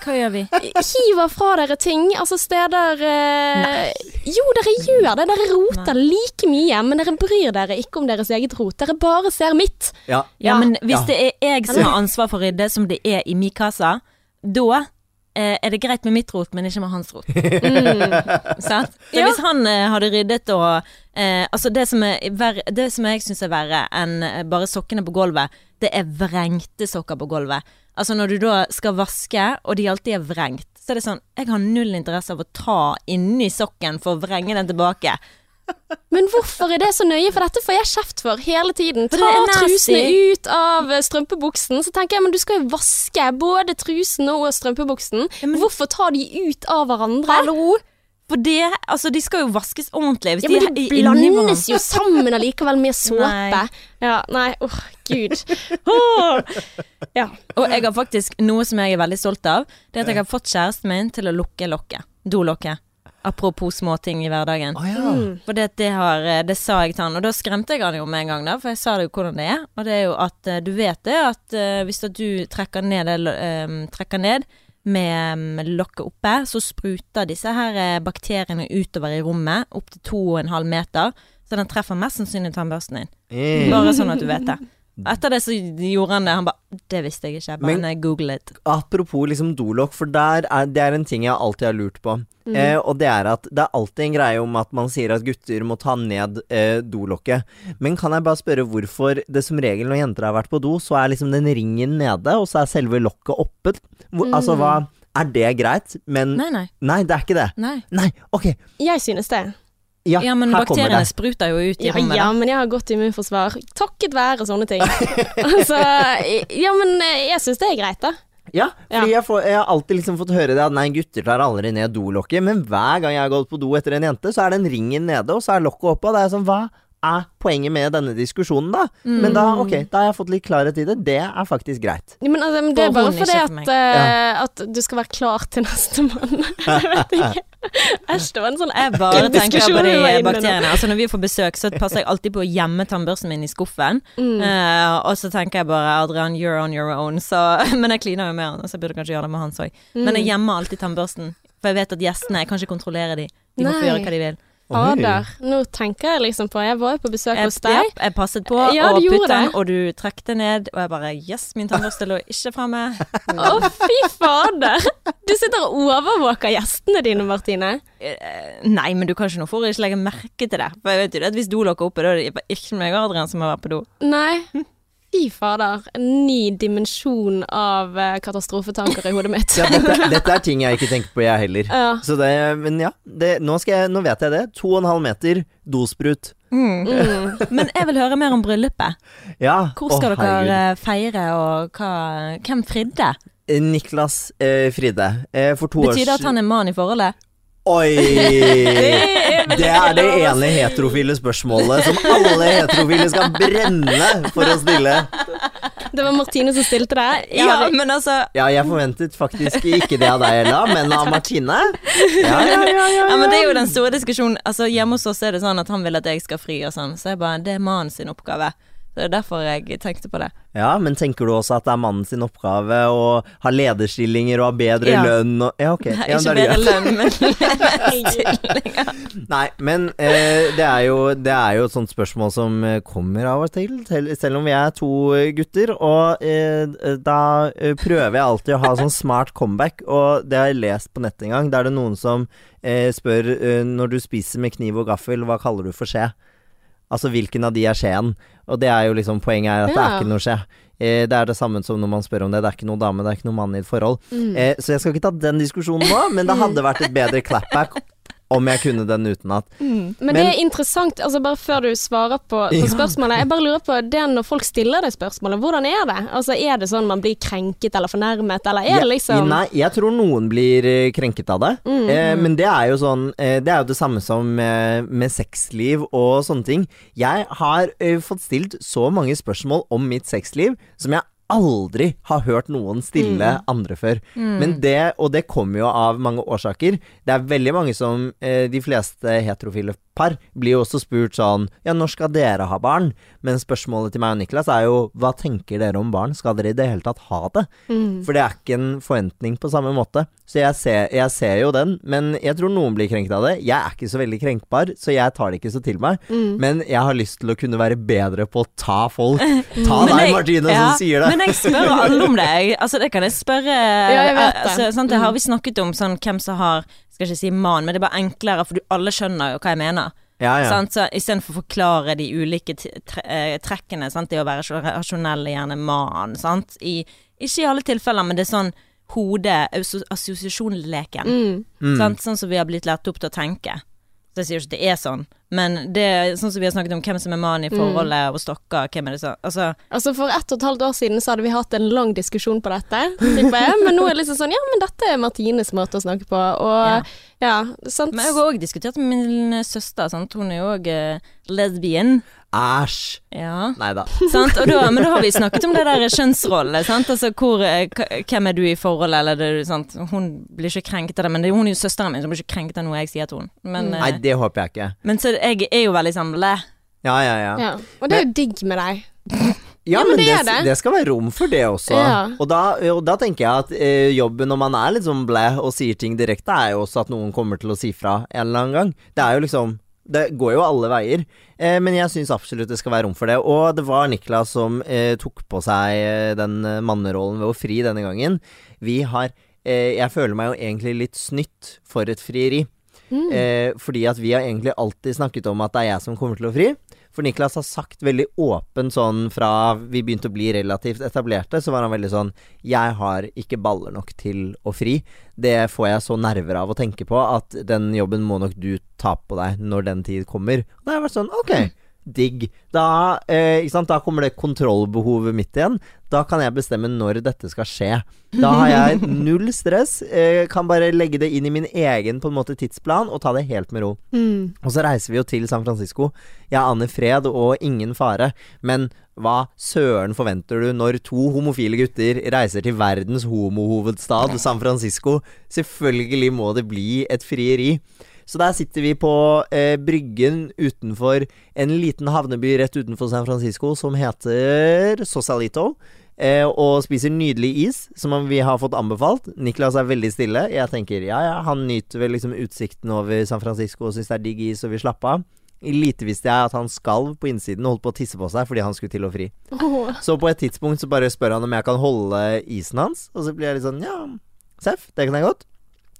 Hva gjør vi? Hiver fra dere ting, altså steder eh, Jo, dere gjør det. Dere roter like mye, men dere bryr dere ikke om deres eget rot. Dere bare ser mitt. Ja. Ja, men hvis Ja. det er jeg som har ansvar for å rydde, som det er i min kasse, da eh, er det greit med mitt rot, men ikke med hans rot. Sant? Så Ja. hvis han eh, hadde ryddet og eh, Altså, det som, er verre, det som jeg syns er verre enn eh, bare sokkene på gulvet, det er vrengte sokker på gulvet. Altså når du da skal vaske, og de alltid er vrengt, så er det sånn Jeg har null interesse av å ta inni sokken for å vrenge den tilbake. Men hvorfor er det så nøye, for dette får jeg kjeft for hele tiden. Ta trusene ut av eh, strømpebuksen. Så tenker jeg, men du skal jo vaske både trusene og strømpebuksen. Hvorfor ta de ut av hverandre? Hallo! For det Altså, de skal jo vaskes ordentlig. Hvis Ja, men de, de blandes jo sammen allikevel med såpe. Nei. Ja, nei, åh, gud. Oh. Ja. Og jeg har faktisk noe som jeg er veldig stolt av. Det er at jeg har fått kjæresten min til å lukke lokket. Dolokket. Apropos småting i hverdagen. Oh, ja. Mm. For det, det, har, eh, det sa jeg til han, og da skremte jeg han jo med en gang, da, for jeg sa det jo hvordan det er. Og det er jo at eh, du vet det, at eh, hvis at du trekker ned, trekker ned med mm, lokket oppe, så spruter disse her eh, bakteriene utover i rommet, opp til to og en halv meter. Så den treffer mest sannsynlig tannbørsten din. Eh. Bare sånn at du vet det. Etter det så gjorde han det. Han bare Det visste jeg ikke. Bare Men- jeg googlet. Apropos liksom dolokk, for der er, det er en ting jeg alltid har lurt på. Mm. Eh, og det er at det er alltid en greie om at man sier at gutter må ta ned eh, dolokket. Men kan jeg bare spørre hvorfor det som regel når jenter har vært på do, så er liksom den ringen nede, og så er selve lokket oppe? Hvor, Altså hva Er det greit? Men Nei, nei. Nei, det er ikke det. nei. Nei, ok. Jeg synes det. Ja, Ja, men bakteriene spruter jo ut i Ja, rommet. ja, men jeg har godt immunforsvar. Takket være sånne ting. altså, ja, men eh, jeg synes det er greit, da. Ja, fordi Jeg, får, jeg har alltid liksom fått høre det at nei, gutter tar aldri ned dolokket. Men hver gang jeg har gått på do etter en jente, så er den ringen nede, og så er lokket oppe. Og det er sånn, hva er poenget med denne diskusjonen, da? Men da, ok, da har jeg fått litt klarhet i det. Det er faktisk greit. Ja, Men, altså, men det er bare fordi at, uh, eh, at du skal være klar til nestemann. jeg vet ikke. Æsj, det var en sånn Jeg bare tenker på de vi var inne i bakteriene. Altså Når vi får besøk, så passer jeg alltid på å gjemme tannbørsten min i skuffen. Mm. Uh, og så tenker jeg bare Adrian, you're on your own. Så, men jeg kliner jo med han, så jeg burde kanskje gjøre det med hans òg. Men Mm. jeg gjemmer alltid tannbørsten. For jeg vet at gjestene Jeg kan ikke kontrollere de. De må få gjøre hva de vil. Fader. Nå tenker jeg liksom på Jeg var jo på besøk Jeg, hos deg. ja, jeg passet på Ja, å du putte den, og du trakk det ned. Og jeg bare Yes, min tannbørste lå ikke framme. Å, fy fader! Du sitter og overvåker gjestene dine, Martine. Eh, Nei, men du kan ikke noe for å ikke legge merke til det. For jeg vet jo det at Hvis du lukker oppe, da er det ikke meg og Adrian som har vært på do. Nei. Fy fader. En ny dimensjon av eh, katastrofetanker i hodet mitt. Ja, dette, dette er ting jeg ikke tenker på, jeg heller. Ja. Så det, men ja, det, nå, skal jeg, nå vet jeg det. To og en halv meter, dosprut. Mm. Mm. Men jeg vil høre mer om bryllupet. Ja. Hvor skal å, dere herregud. feire, og hva, hvem fridde? Eh, Niklas eh, fridde. Eh, for to Betyr det at han er mann i forholdet? Oi! Det er det ene heterofile spørsmålet som alle heterofile skal brenne for å stille. Det var Martine som stilte det. Ja, Ja, men altså Ja, jeg forventet faktisk ikke det av deg, Ella, men av Martine. Ja, ja, ja, ja, Ja, men det er jo den store diskusjonen. Altså, hjemme hos oss er det sånn at han vil at jeg skal fri og sånn, så jeg bare Det er mannen sin oppgave. Det er derfor jeg tenkte på det. Ja, men tenker du også at det er mannen sin oppgave å ha lederstillinger og ha bedre Ja. lønn og Ja, ok. Nei, Ja, ikke det bedre lønn, men lederstillinger. Nei, men eh, det, er jo, det er jo et sånt spørsmål som eh, kommer av og til, selv om vi er to eh, gutter. Og eh, da eh, prøver jeg alltid å ha sånn smart comeback, og det har jeg lest på nettet en gang. Da er det noen som eh, spør når du spiser med kniv og gaffel, hva kaller du for skje? Altså hvilken av de er skjeen? Og det er jo liksom poenget er at det er ikke noe skje. Eh, det er det samme som når man spør om det. Det er ikke noe dame, det er ikke noe mann i et forhold. Mm. Eh, så jeg skal ikke ta den diskusjonen nå, men det hadde vært et bedre clapback om jeg kunne den utenat. Men, Men- det er interessant, altså bare før du svarer på, på Ja. spørsmålet. Jeg bare lurer på det når folk stiller det spørsmålet, hvordan er det? Altså Er det sånn man blir krenket eller fornærmet, eller er det liksom Nei, jeg tror noen blir eh, krenket av det. Mm, Eh, men det er jo sånn eh, Det er jo det samme som eh, med sexliv og sånne ting. Jeg har eh, fått stilt så mange spørsmål om mitt sexliv som jeg aldri har hørt noen stille Mm. andre før. Men det, og det kommer jo av mange årsaker. Det er veldig mange som eh, De fleste heterofile par blir jo også spurt sånn Ja, når skal dere ha barn? Men spørsmålet til meg og Niklas er jo hva tenker dere om barn? Skal dere i det hele tatt ha det? Mm. For det er ikke en forventning på samme måte. Så jeg ser, jeg ser jo den, men jeg tror noen blir krenkt av det. Jeg er ikke så veldig krenkbar, så jeg tar det ikke så til meg. Mm. Men jeg har lyst til å kunne være bedre på å ta folk. Ta deg, jeg- Martine, ja, som sier det. Men jeg spør alle om deg. Altså, det kan jeg spørre ja, jeg vet det. Altså, sant, det har Mm. vi snakket om, sånn hvem som har Skal ikke si mann, men det er bare enklere, for du, alle skjønner jo hva jeg mener. Ja, ja. Sant? Så Istedenfor å forklare de ulike eh, trekkene, sant? det å være så rasjonell, gjerne mann, sant. I, ikke i alle tilfeller, men det er sånn hode, asso- assosiasjonleken. Mm. Mm. Sant? Sånn som vi har blitt lært opp til å tenke. Så jeg sier jo ikke at det er sånn, men det sånn som vi har snakket om hvem som er mann i forholdet, og stokker, hvem er det sånn Altså, Altså For ett og et halvt år siden så hadde vi hatt en lang diskusjon på dette, tipper jeg. Men nå er det liksom sånn Ja, men dette er Martines måte å snakke på. Og ja, sant. Men jeg har òg diskutert med min eh, søster, sant. hun er jo òg uh, lesbian. Æsj. Ja. Nei da. men da har vi snakket om det der kjønnsrollene. Sant? Altså, hvor, eh, hvem er du i forholdet, eller det, sant? Hun blir ikke krenket av det, men det, hun er jo søsteren min, så hun blir ikke krenket av noe jeg sier til henne. Men, eh, Nei, det håper jeg ikke. men så jeg er jo veldig sånn blæ. Ja, ja, ja. Ja. Og det er jo digg med deg. Ja, men men det det, det. det skal være rom for det også. Ja. Og, da, og da tenker jeg at eh, jobben når man er litt sånn blæ og sier ting direkte, er jo også at noen kommer til å si fra en eller annen gang. Det er jo liksom Det går jo alle veier. Eh, men jeg syns absolutt det skal være rom for det. Og det var Niklas som eh, tok på seg eh, den eh, mannerollen ved å fri denne gangen. Vi har eh, Jeg føler meg jo egentlig litt snytt for et frieri. Mm. Eh, fordi at vi har egentlig alltid snakket om at det er jeg som kommer til å fri. For Niklas har sagt veldig åpen sånn fra vi begynte å bli relativt etablerte, så var han veldig sånn Jeg har ikke baller nok til å fri. Det får jeg så nerver av å tenke på at den jobben må nok du ta på deg når den tid kommer. Og da har jeg vært sånn Ok, digg. Da, eh, da kommer det kontrollbehovet mitt igjen. Da kan jeg bestemme når dette skal skje. Da har jeg null stress. Eh, kan bare legge det inn i min egen på en måte tidsplan og ta det helt med ro. Mm. Og så reiser vi jo til San Francisco. Jeg aner fred og ingen fare. Men hva søren forventer du når to homofile gutter reiser til verdens homohovedstad, San Francisco? Selvfølgelig må det bli et frieri. Så der sitter vi på eh, bryggen utenfor en liten havneby rett utenfor San Francisco som heter Sosalito. Eh, og spiser nydelig is, som vi har fått anbefalt. Niklas er veldig stille. Jeg tenker ja ja, han nyter vel liksom utsikten over San Francisco og syns det er digg is og vil slappe av. Lite visste jeg at han skalv på innsiden og holdt på å tisse på seg fordi han skulle til å fri. Oh. Så på et tidspunkt så bare spør han om jeg kan holde isen hans, og så blir jeg litt sånn ja, Seff, det kan jeg godt.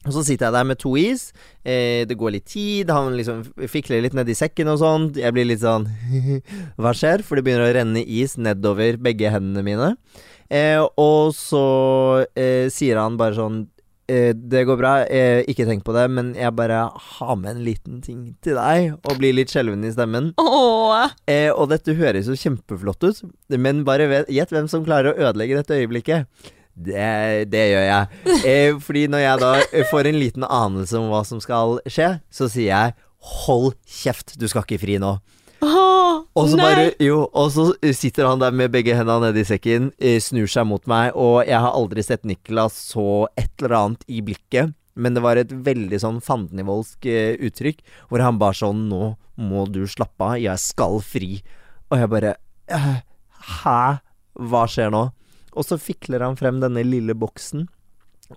Og så sitter jeg der med to is. Eh, det går litt tid. Han liksom fikler litt nedi sekken og sånt. Jeg blir litt sånn Hva skjer? For det begynner å renne is nedover begge hendene mine. Eh, og så eh, sier han bare sånn eh, Det går bra, eh, ikke tenk på det, men jeg bare har med en liten ting til deg. Og blir litt skjelven i stemmen. Åh. Eh, og dette høres jo kjempeflott ut, men bare gjett hvem som klarer å ødelegge dette øyeblikket. Det, det gjør jeg. Eh, fordi når jeg da eh, får en liten anelse om hva som skal skje, så sier jeg 'hold kjeft, du skal ikke fri nå'. Oh, Og så bare, jo, og så sitter han der med begge hendene nedi sekken, eh, snur seg mot meg, og jeg har aldri sett Niklas så et eller annet i blikket. Men det var et veldig sånn fandenivoldsk uttrykk, hvor han bare sånn Nå må du slappe av, jeg skal fri. Og jeg bare «Øh, Hæ? Hva skjer nå? Og så fikler han frem denne lille boksen.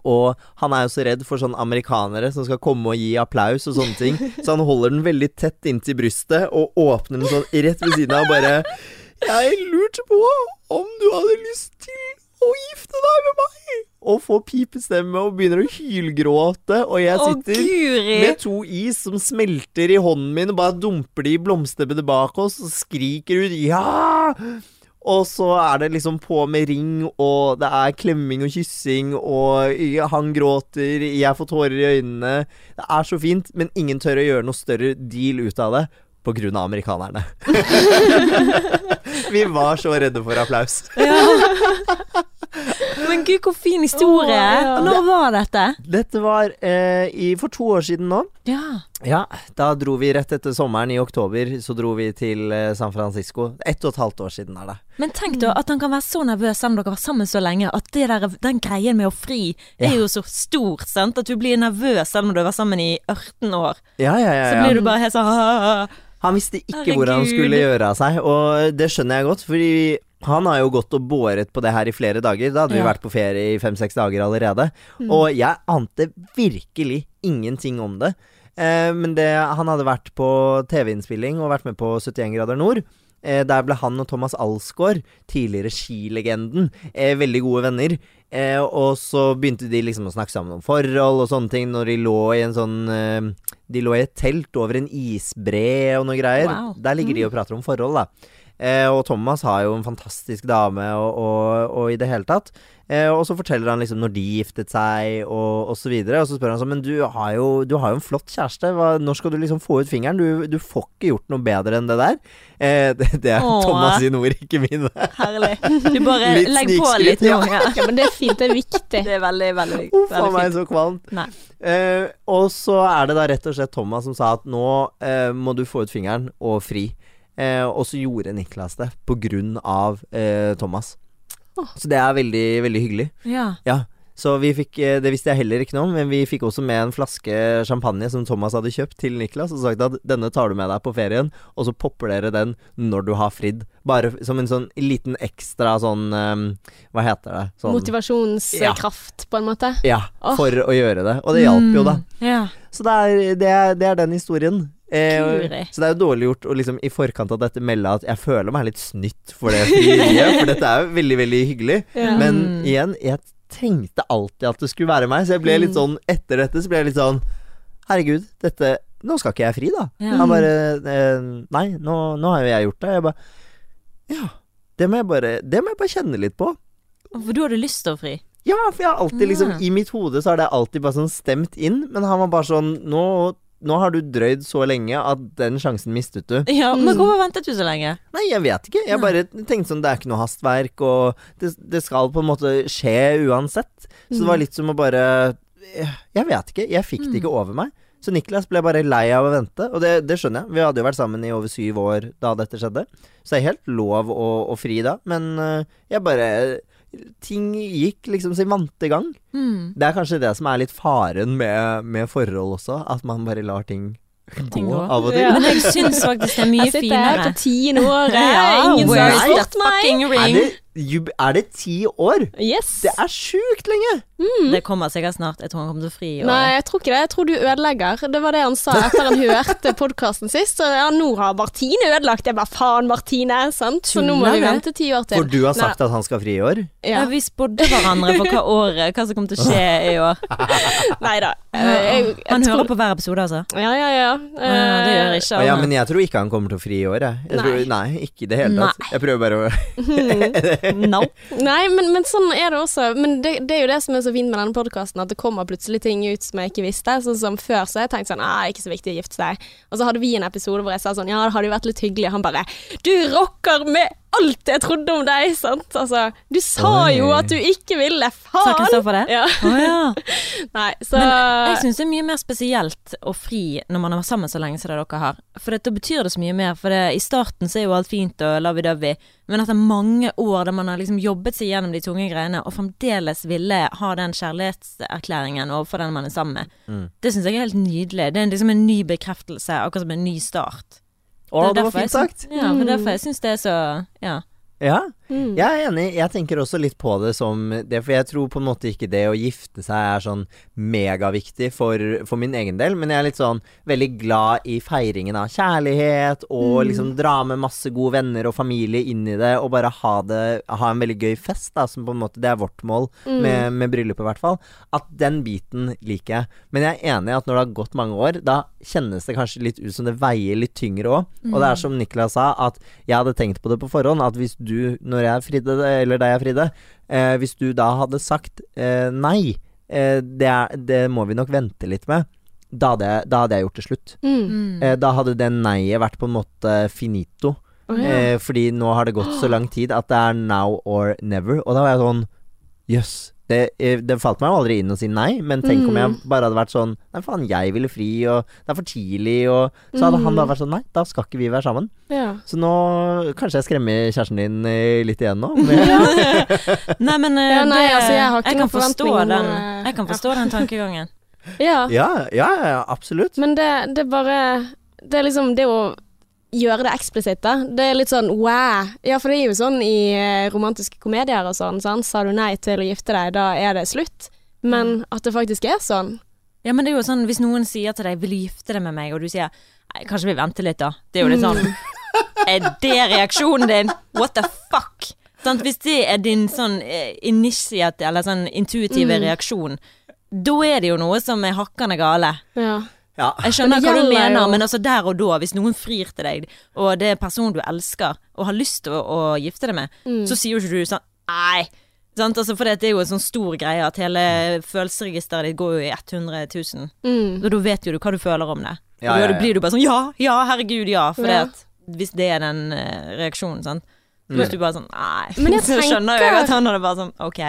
Og han er jo så redd for sånne amerikanere som skal komme og gi applaus og sånne ting. Så han holder den veldig tett inntil brystet og åpner den sånn rett ved siden av og bare Jeg lurte på om du hadde lyst til å gifte deg med meg. Og får pipestemme og begynner å hylgråte. Og jeg sitter oh, med to is som smelter i hånden min, og bare dumper de i blomsterbedet bak oss og skriker ut 'ja'! Og så er det liksom på med ring, og det er klemming og kyssing, og han gråter, jeg får tårer i øynene. Det er så fint, men ingen tør å gjøre noe større deal ut av det på grunn av amerikanerne. Vi var så redde for applaus. Men gud, hvor fin historie. Når var dette? Dette var eh, i, for to år siden nå. Ja. Ja, da dro vi rett etter sommeren i oktober, så dro vi til eh, San Francisco. Ett og et halvt år siden er det. Men tenk da at han kan være så nervøs selv om dere har vært sammen så lenge, at det der, den greien med å fri er Ja. jo så stor, sant? At du blir nervøs selv om du har vært sammen i 18 år. Ja, ja, ja. Så blir du bare helt sånn. Han visste ikke hvor han skulle gjøre av seg, og det skjønner jeg godt, fordi han har jo gått og båret på det her i flere dager. Da hadde vi vært på ferie i fem-seks dager allerede. Og jeg ante virkelig ingenting om det. Eh, men det, han hadde vært på TV-innspilling og vært med på 71 grader nord. Eh, der ble han og Thomas Alsgaard, tidligere skilegenden, eh, veldig gode venner. Eh, og så begynte de liksom å snakke sammen om forhold og sånne ting når de lå i en sånn De lå i et telt over en isbre og noe greier. Wow. Der ligger de og prater om forhold, da. Eh, og Thomas har jo en fantastisk dame og, og, og i det hele tatt. Eh, og så forteller han liksom når de giftet seg og, og så videre. Og så spør han sånn Men du har jo, du har jo en flott kjæreste. Hva, når skal du liksom få ut fingeren? Du, du får ikke gjort noe bedre enn det der. Eh, det, det er Åh. Thomas sine ord, ikke mine. Herlig. Du bare legg på litt nå. ja. Ja. Men det er fint, det er viktig. Det er veldig, veldig, Uff a veldig meg, så kvalmt. Nei. Eh, og så er det da rett og slett Thomas som sa at nå eh, må du få ut fingeren og fri. Eh, og så gjorde Niklas det på grunn av eh, Thomas. Så det er veldig, veldig hyggelig. Ja. Ja. Så vi fikk eh, Det visste jeg heller ikke noe om, men vi fikk også med en flaske champagne som Thomas hadde kjøpt til Niklas, og sagt at denne tar du med deg på ferien, og så popper dere den når du har fridd. Bare som en sånn liten ekstra sånn eh, Hva heter det? Sånn, Motivasjonskraft, på en måte. ja, for for å gjøre det. Og det hjalp jo, da. Mm, Ja. Så det er, det er, det er den historien. Eh, så det er jo dårlig gjort å liksom i forkant av dette melde at jeg føler meg litt snytt for det frieriet, for dette er jo veldig, veldig hyggelig. Ja. Men Mm. igjen, jeg trengte alltid at det skulle være meg, så jeg ble litt Mm. sånn Etter dette så ble jeg litt sånn Herregud, dette Nå skal ikke jeg fri, da. Ja. Han bare eh, Nei, nå, nå har jo jeg gjort det. Jeg bare Ja. Det må jeg bare Det må jeg bare kjenne litt på. For du hadde lyst til å fri? Ja, for jeg har alltid liksom Ja. I mitt hode så har det alltid bare sånn stemt inn, men han var bare sånn Nå nå har du drøyd så lenge at den sjansen mistet du. Ja, Men Mm. hvorfor ventet du så lenge? Nei, jeg vet ikke. Jeg bare tenkte sånn, det er ikke noe hastverk, og det, det skal på en måte skje uansett. Så det var litt som å bare Jeg vet ikke. Jeg fikk det ikke over meg. Så Niklas ble bare lei av å vente, og det, det skjønner jeg. Vi hadde jo vært sammen i over syv år da dette skjedde, så det er helt lov å, å fri da. Men øh, jeg bare Ting gikk liksom sin vante gang. Mm. Det er kanskje det som er litt faren med, med forhold også, at man bare lar ting Ting gå av og til. Ja. Men jeg syns faktisk det er mye Jeg sitter her på tiende året, Ja, ingen som har spurt meg. Er ring? det, er det ti år? Yes. Det er sjukt lenge! Det kommer sikkert snart. Jeg tror han kommer til å fri. år. Nei, jeg tror ikke det. Jeg tror du ødelegger. Det var det han sa etter han hørte podkasten sist. Så ja, nå har Martine ødelagt. Jeg bare faen, Martine. Sant? Så nå må vi vente ti år til. For du har sagt at han skal fri i år? Ja. Ja. Vi spådde hverandre for hva året, hva som kommer til å skje i år. Nei da. Han tror- hører på hver episode, altså. Ja, ja, ja. Ja, det gjør ikke han. ja, men jeg tror ikke han kommer til å fri i år, jeg. jeg Nei. tror, nei, ikke i det hele tatt. Jeg prøver bare å No. Nei, men, men sånn er det også. Men det, det er jo det som er så fint med denne podkasten, at det kommer plutselig ting ut som jeg ikke visste. Sånn som før så har jeg tenkt sånn ah, ikke så viktig å gifte seg. Og så hadde vi en episode hvor jeg sa sånn ja, det hadde jo vært litt hyggelig. Han bare du rocker med alt jeg trodde om deg, sant. Altså, du sa Oi. jo at du ikke ville, Sa faen! Kristoffer det? Ja. Oh, ja. Nei, så Men jeg syns det er mye mer spesielt å fri når man har vært sammen så lenge som det dere har. For da betyr det så mye mer. For det, i starten så er jo alt fint og lovey-dovey, men etter mange år der man har liksom jobbet seg gjennom de tunge greiene, og fremdeles ville ha den kjærlighetserklæringen overfor den man er sammen med, Mm. det syns jeg er helt nydelig. Det er liksom en ny bekreftelse, akkurat som en ny start. Å, det, det var fint sagt. Ja, for derfor derfor jeg syns det er så Ja. Ja, mm. jeg er enig. Jeg tenker også litt på det som det, for jeg tror på en måte ikke det å gifte seg er sånn megaviktig for, for min egen del, men jeg er litt sånn veldig glad i feiringen av kjærlighet, og Mm. liksom dra med masse gode venner og familie inn i det, og bare ha det Ha en veldig gøy fest, da, som på en måte Det er vårt mål Mm. med, med bryllupet, i hvert fall. At den biten liker jeg. Men jeg er enig i at når det har gått mange år, da kjennes det kanskje litt ut som det veier litt tyngre òg. Og det er som Niklas sa, at jeg hadde tenkt på det på forhånd, at hvis du, når jeg fridde, eller da jeg fridde, eh, hvis du da hadde sagt eh, nei, eh, det, er, det må vi nok vente litt med, da hadde, jeg, da hadde jeg gjort det slutt. Mm. Eh, da hadde det nei-et vært på en måte finito. Oh, ja. Eh, fordi nå har det gått så lang tid at det er now or never. Og da var jeg sånn Jøss. Det, eh, det falt meg jo aldri inn å si nei, men tenk om jeg Mm. bare hadde vært sånn Nei, faen, jeg ville fri, og det er for tidlig, og Så hadde han Mm. bare vært sånn Nei, da skal ikke vi være sammen. ja. Så nå Kanskje jeg skremmer kjæresten din eh, litt igjen nå? Men, Nei, men eh, Ja, nei, det, altså, jeg har ikke kan forstå den, Jeg kan forstå den tankegangen. ja. ja, ja, ja, absolutt. Men det, det bare Det er liksom det å gjøre det eksplisitt, da. Det er litt sånn wow. Ja, for det er jo sånn i eh, romantiske komedier og sånn, sant. Sa du nei til å gifte deg, da er det slutt. Men at det faktisk er sånn. Ja, men det er jo sånn hvis noen sier til deg 'vil du gifte deg med meg', og du sier Nei, kanskje vi venter litt, da. Det er jo litt sånn Mm. Er det reaksjonen din? What the fuck? Sånn, Hvis det er din sånn initiate, eller sånn intuitive Mm. reaksjon, da er det jo noe som er hakkende gale. Ja. Ja. Jeg skjønner hva du mener, jo- men altså der og da, hvis noen frir til deg, og det er personen du elsker, og har lyst til å, å gifte deg med, Mm. så sier jo ikke du sånn Nei. Sant? Altså, for det er jo en sånn stor greie at hele følelsesregisteret ditt går jo i 100 000. Mm. Og da vet jo du hva du føler om det. Ja, og da ja, ja. blir du bare sånn ja, ja, herregud, ja. For Ja. at hvis det er den eh, reaksjonen, sant. Mm. Hvis du bare sånn nei. Men jeg så skjønner jo jeg at han hadde bare sånn ok.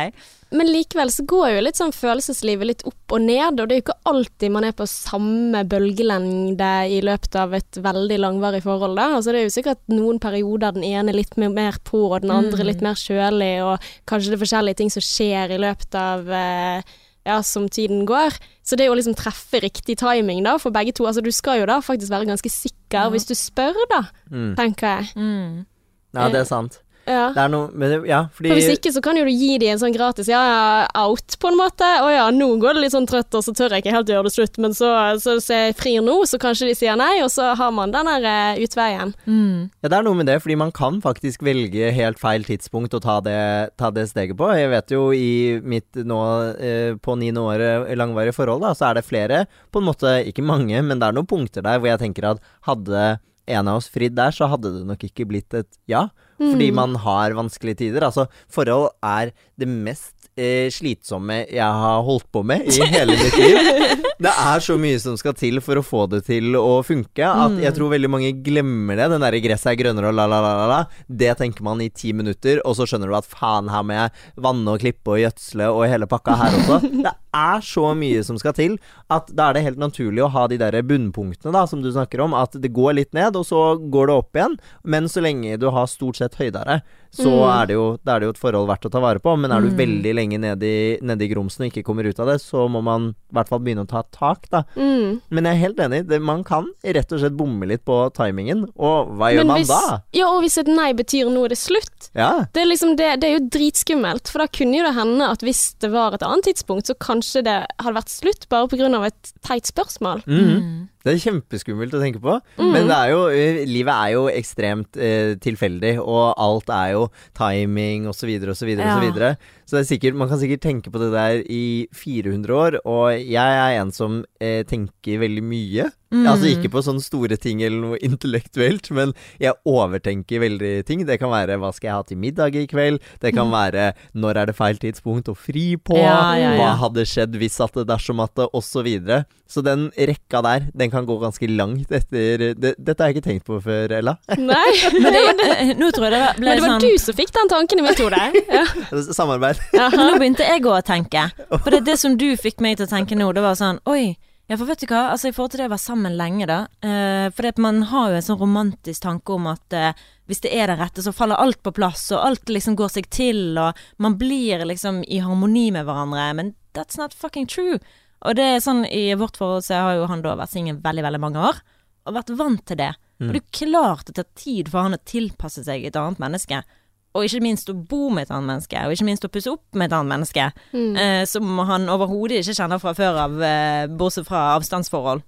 Men likevel så går jo litt sånn følelseslivet litt opp og ned, og det er jo ikke alltid man er på samme bølgelengde i løpet av et veldig langvarig forhold. Da. Altså, det er jo sikkert noen perioder den ene litt mer- mer på, og den andre Mm. litt mer kjølig, og kanskje det er forskjellige ting som skjer i løpet av eh, ja, som tiden går. Så det er jo liksom treffe riktig timing da, for begge to. Altså, du skal jo da faktisk være ganske sikker Ja. hvis du spør, da, Mm. tenker jeg. Mm. Ja, det er sant. Ja. Det er noe men, Ja, fordi For hvis ikke så kan jo du gi dem en sånn gratis ja, ja, out, på en måte. Å ja, nå går det litt sånn trøtt, og så tør jeg ikke helt gjøre det slutt, men så, så, hvis jeg frir nå, så kanskje de sier nei, og så har man den der eh, utveien. Mm. Ja, det er noe med det, fordi man kan faktisk velge helt feil tidspunkt å ta det, ta det steget på. Jeg vet jo i mitt nå eh, på niende året langvarige forhold, da, så er det flere, på en måte ikke mange, men det er noen punkter der hvor jeg tenker at hadde en av oss fridd der, så hadde det nok ikke blitt et ja. Fordi Mm. man har vanskelige tider. Altså, forhold er det mest eh, slitsomme jeg har holdt på med i hele mitt liv. Det er så mye som skal til for å få det til å funke, at Mm. jeg tror veldig mange glemmer det. Den derre 'gresset er grønnere' og la, la, la, la, la. Det tenker man i ti minutter, og så skjønner du at faen, her må jeg vanne og klippe og gjødsle og hele pakka her også. Det er så mye som skal til at da er det helt naturlig å ha de der bunnpunktene da, som du snakker om. At det går litt ned, og så går det opp igjen. Men så lenge du har stort sett høydere, så Mm. er, det jo, er det jo et forhold verdt å ta vare på. Men er du Mm. veldig lenge nede i, ned i grumsen og ikke kommer ut av det, så må man i hvert fall begynne å ta tak, da. Mm. Men jeg er helt enig. Det, man kan rett og slett bomme litt på timingen. Og hva gjør Men man hvis, da? Ja, og hvis et nei betyr nå er det slutt, Ja. det er, liksom det, det er jo dritskummelt. For da kunne jo det hende at hvis det var et annet tidspunkt, så kanskje det hadde vært slutt bare pga. et teit spørsmål. Mhm. Mm. Det er kjempeskummelt å tenke på. Mm. Men det er jo, eh, livet er jo ekstremt eh, tilfeldig, og alt er jo timing osv. osv. Ja. osv. Så det er sikkert, man kan sikkert tenke på det der i 400 år, og jeg er en som eh, tenker veldig mye. Mm. Altså ikke på sånne store ting eller noe intellektuelt, men jeg overtenker veldig ting. Det kan være hva skal jeg ha til middag i kveld? Det kan være når er det feil tidspunkt å fri på? Ja, ja. Hva hadde skjedd hvis at det dersom at det, og så videre. Så den rekka der, den kan gå ganske langt etter det, Dette har jeg ikke tenkt på før, Ella. Nei, Men det, eh, nå tror jeg det ble men det var sånn du som fikk den tanken i mitt hode. Ja. Samarbeid. Men nå begynte jeg òg å tenke. For det, det som du fikk meg til å tenke nå, det var sånn Oi. Ja, for vet du hva, altså i forhold til det å være sammen lenge, da. Eh, for det, man har jo en sånn romantisk tanke om at eh, hvis det er det rette, så faller alt på plass, og alt liksom går seg til, og man blir liksom i harmoni med hverandre. Men that's not fucking true. Og det er sånn i vårt forhold så har jo han da vært singel veldig, veldig mange år, og vært vant til det. Og det er klart det tar tid for han å tilpasse seg et annet menneske. Og ikke minst å bo med et annet menneske, og ikke minst å pusse opp med et annet menneske. Mm. Eh, som han overhodet ikke kjenner fra før av, eh, bortsett fra avstandsforhold.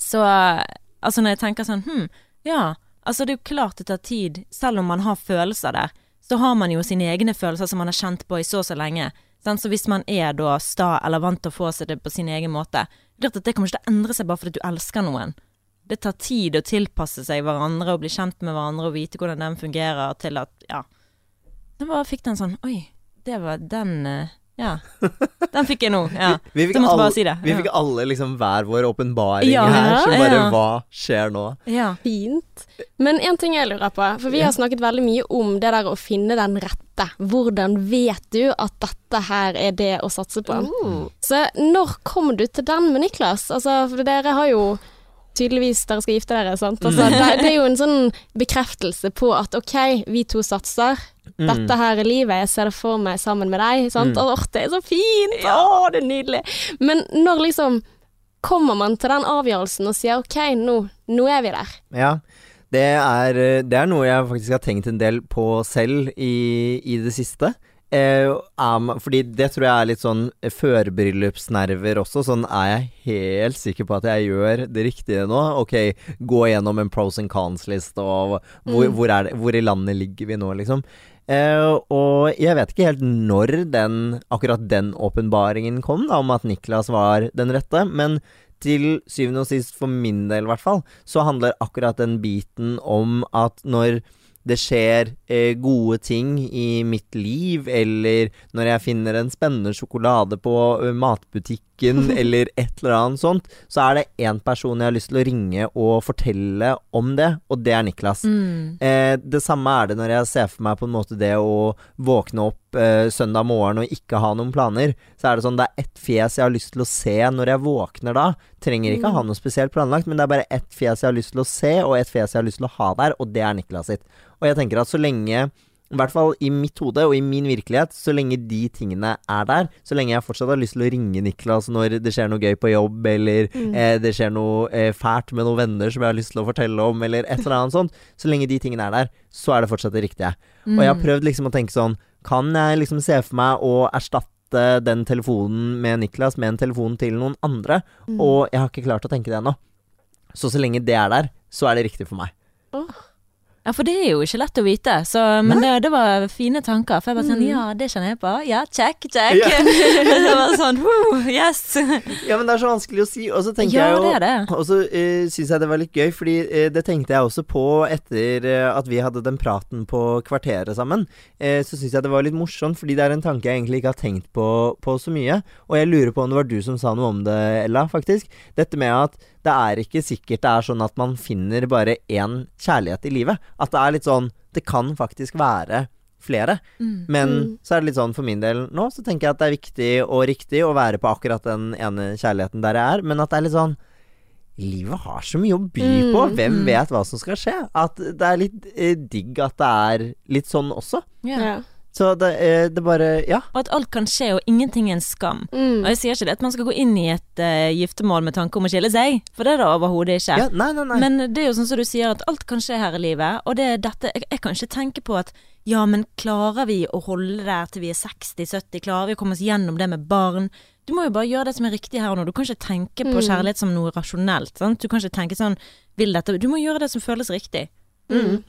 Så altså når jeg tenker sånn hm, ja, altså det er jo klart det tar tid, selv om man har følelser der, så har man jo sine egne følelser som man har kjent på i så og så lenge. Sant? Så hvis man er da sta eller vant til å få seg det på sin egen måte, klart at det kommer ikke til å endre seg bare fordi du elsker noen. Det tar tid å tilpasse seg hverandre og bli kjent med hverandre og vite hvordan den fungerer til at, ja. Den bare fikk den sånn, oi, det var den, eh, ja. Den fikk jeg nå, ja. Vi fikk, Så måtte alle, bare si det. vi ja. fikk alle liksom hver vår åpenbaring Ja, her, så bare ja. hva skjer nå? Ja. Fint. Men en ting jeg lurer på, for vi Ja. har snakket veldig mye om det der å finne den rette. Hvordan vet du at dette her er det å satse på? Så når kom du til den med Niklas? Altså, for dere har jo tydeligvis dere skal gifte dere, sant? Altså, det, det er jo en sånn bekreftelse på at ok, vi to satser. Mm. Dette her er livet, jeg ser det for meg sammen med deg. Sant? Mm. Åh, det er så fint! Åh, det er nydelig! Men når liksom kommer man til den avgjørelsen og sier ok, nå, nå er vi der. Ja. Det er, det er noe jeg faktisk har tenkt en del på selv i, i det siste. Eh, fordi det tror jeg er litt sånn førbryllupsnerver også. Sånn er jeg helt sikker på at jeg gjør det riktige nå. Ok, gå gjennom en pros and cons-list, og hvor, Mm. hvor, det, hvor i landet ligger vi nå, liksom. Eh, og jeg vet ikke helt når den, akkurat den åpenbaringen kom, da, om at Niklas var den rette. Men til syvende og sist, for min del i hvert fall, så handler akkurat den biten om at når det skjer eh, gode ting i mitt liv, eller når jeg finner en spennende sjokolade på ø, matbutikken, eller et eller annet sånt, så er det én person jeg har lyst til å ringe og fortelle om det, og det er Niklas. Mm. Eh, det samme er det når jeg ser for meg på en måte det å våkne opp eh, søndag morgen og ikke ha noen planer. Så er det sånn det er ett fjes jeg har lyst til å se når jeg våkner da. Trenger ikke ha noe spesielt planlagt, men det er bare ett fjes jeg har lyst til å se, og ett fjes jeg har lyst til å ha der, og det er Niklas sitt. Og jeg tenker at så lenge i hvert fall i mitt hode og i min virkelighet, så lenge de tingene er der, så lenge jeg fortsatt har lyst til å ringe Niklas når det skjer noe gøy på jobb, eller eh, det skjer noe eh, fælt med noen venner som jeg har lyst til å fortelle om, eller et eller annet sånt, så lenge de tingene er der, så er det fortsatt det riktige. Og jeg har prøvd liksom å tenke sånn Kan jeg liksom se for meg å erstatte den telefonen med Niklas med en telefon til noen andre? Mm. Og jeg har ikke klart å tenke det ennå. Så så lenge det er der, så er det riktig for meg. Åh. Ja, for det er jo ikke lett å vite, så, men det, det var fine tanker. For jeg bare sånn, Mm. ja, det kjenner jeg på. Ja, check, check. Ja. det var sånn, woo, yes. Ja, men det er så vanskelig å si. Og så tenker Ja, jeg jo det det. Og så uh, syns jeg det var litt gøy, fordi uh, det tenkte jeg også på etter uh, at vi hadde den praten på Kvarteret sammen. Uh, så syns jeg det var litt morsomt, fordi det er en tanke jeg egentlig ikke har tenkt på, på så mye. Og jeg lurer på om det var du som sa noe om det, Ella, faktisk. Dette med at det er ikke sikkert det er sånn at man finner bare én kjærlighet i livet. At det er litt sånn Det kan faktisk være flere. Mm. Men Mm. så er det litt sånn for min del nå, så tenker jeg at det er viktig og riktig å være på akkurat den ene kjærligheten der jeg er, men at det er litt sånn Livet har så mye å by Mm, på. Hvem mm. vet hva som skal skje? At det er litt eh, digg at det er litt sånn også. Ja. Så det, er det bare Ja. Og at alt kan skje, og ingenting er en skam. Mm. Og jeg sier ikke det at man skal gå inn i et uh, giftermål med tanke om å skille seg, for det er det overhodet ikke. ja nei, nei, nei. Men det er jo sånn som du sier, at alt kan skje her i livet. Og det er dette Jeg, jeg kan ikke tenke på at ja, men klarer vi å holde der til vi er 60-70? Klarer vi å komme oss gjennom det med barn? Du må jo bare gjøre det som er riktig her og nå. Du kan ikke tenke på Mm. kjærlighet som noe rasjonelt. Sant? Du kan ikke tenke sånn Vil dette Du må gjøre det som føles riktig. Mm.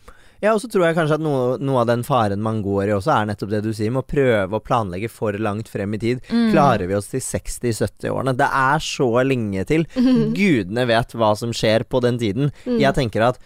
Ja, og så tror jeg kanskje at noe, noe av den faren man går i også, er nettopp det du sier, med å prøve å planlegge for langt frem i tid. Mm. Klarer vi oss til 60-70-årene? Det er så lenge til. Gudene vet hva som skjer på den tiden. Mm. Jeg tenker at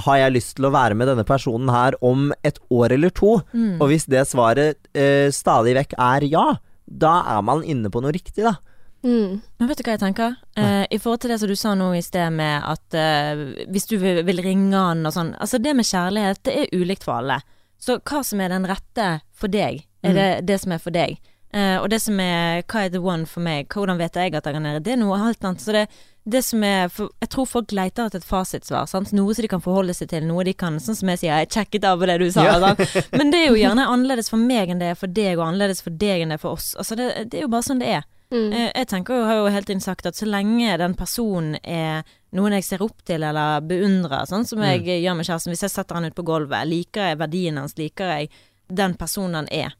har jeg lyst til å være med denne personen her om et år eller to? Mm. Og hvis det svaret eh, stadig vekk er ja, da er man inne på noe riktig, da. Mm. Men vet du hva jeg tenker? Eh, I forhold til det som du sa nå i sted med at eh, hvis du vil, vil ringe han og sånn Altså det med kjærlighet, det er ulikt for alle. Så hva som er den rette for deg, er Mm. det det som er for deg. Eh, og det som er hva er the one for meg, hvordan vet jeg at jeg er nede, det er noe helt annet. Så det, det som er for, Jeg tror folk leter etter et fasitsvar. Sant? Noe som de kan forholde seg til, noe de kan Sånn som jeg sier, jeg sjekket av på det du sa. Ja. Men det er jo gjerne annerledes for meg enn det er for deg, og annerledes for deg enn det er for oss. Altså det, det er jo bare sånn det er. Mm. Eh, Jeg tenker jo, har jo helt inn sagt at så lenge den personen er noen jeg ser opp til eller beundrer, sånn som jeg gjør med kjæresten Hvis jeg setter han ut på gulvet, liker jeg verdien hans, liker jeg den personen han er,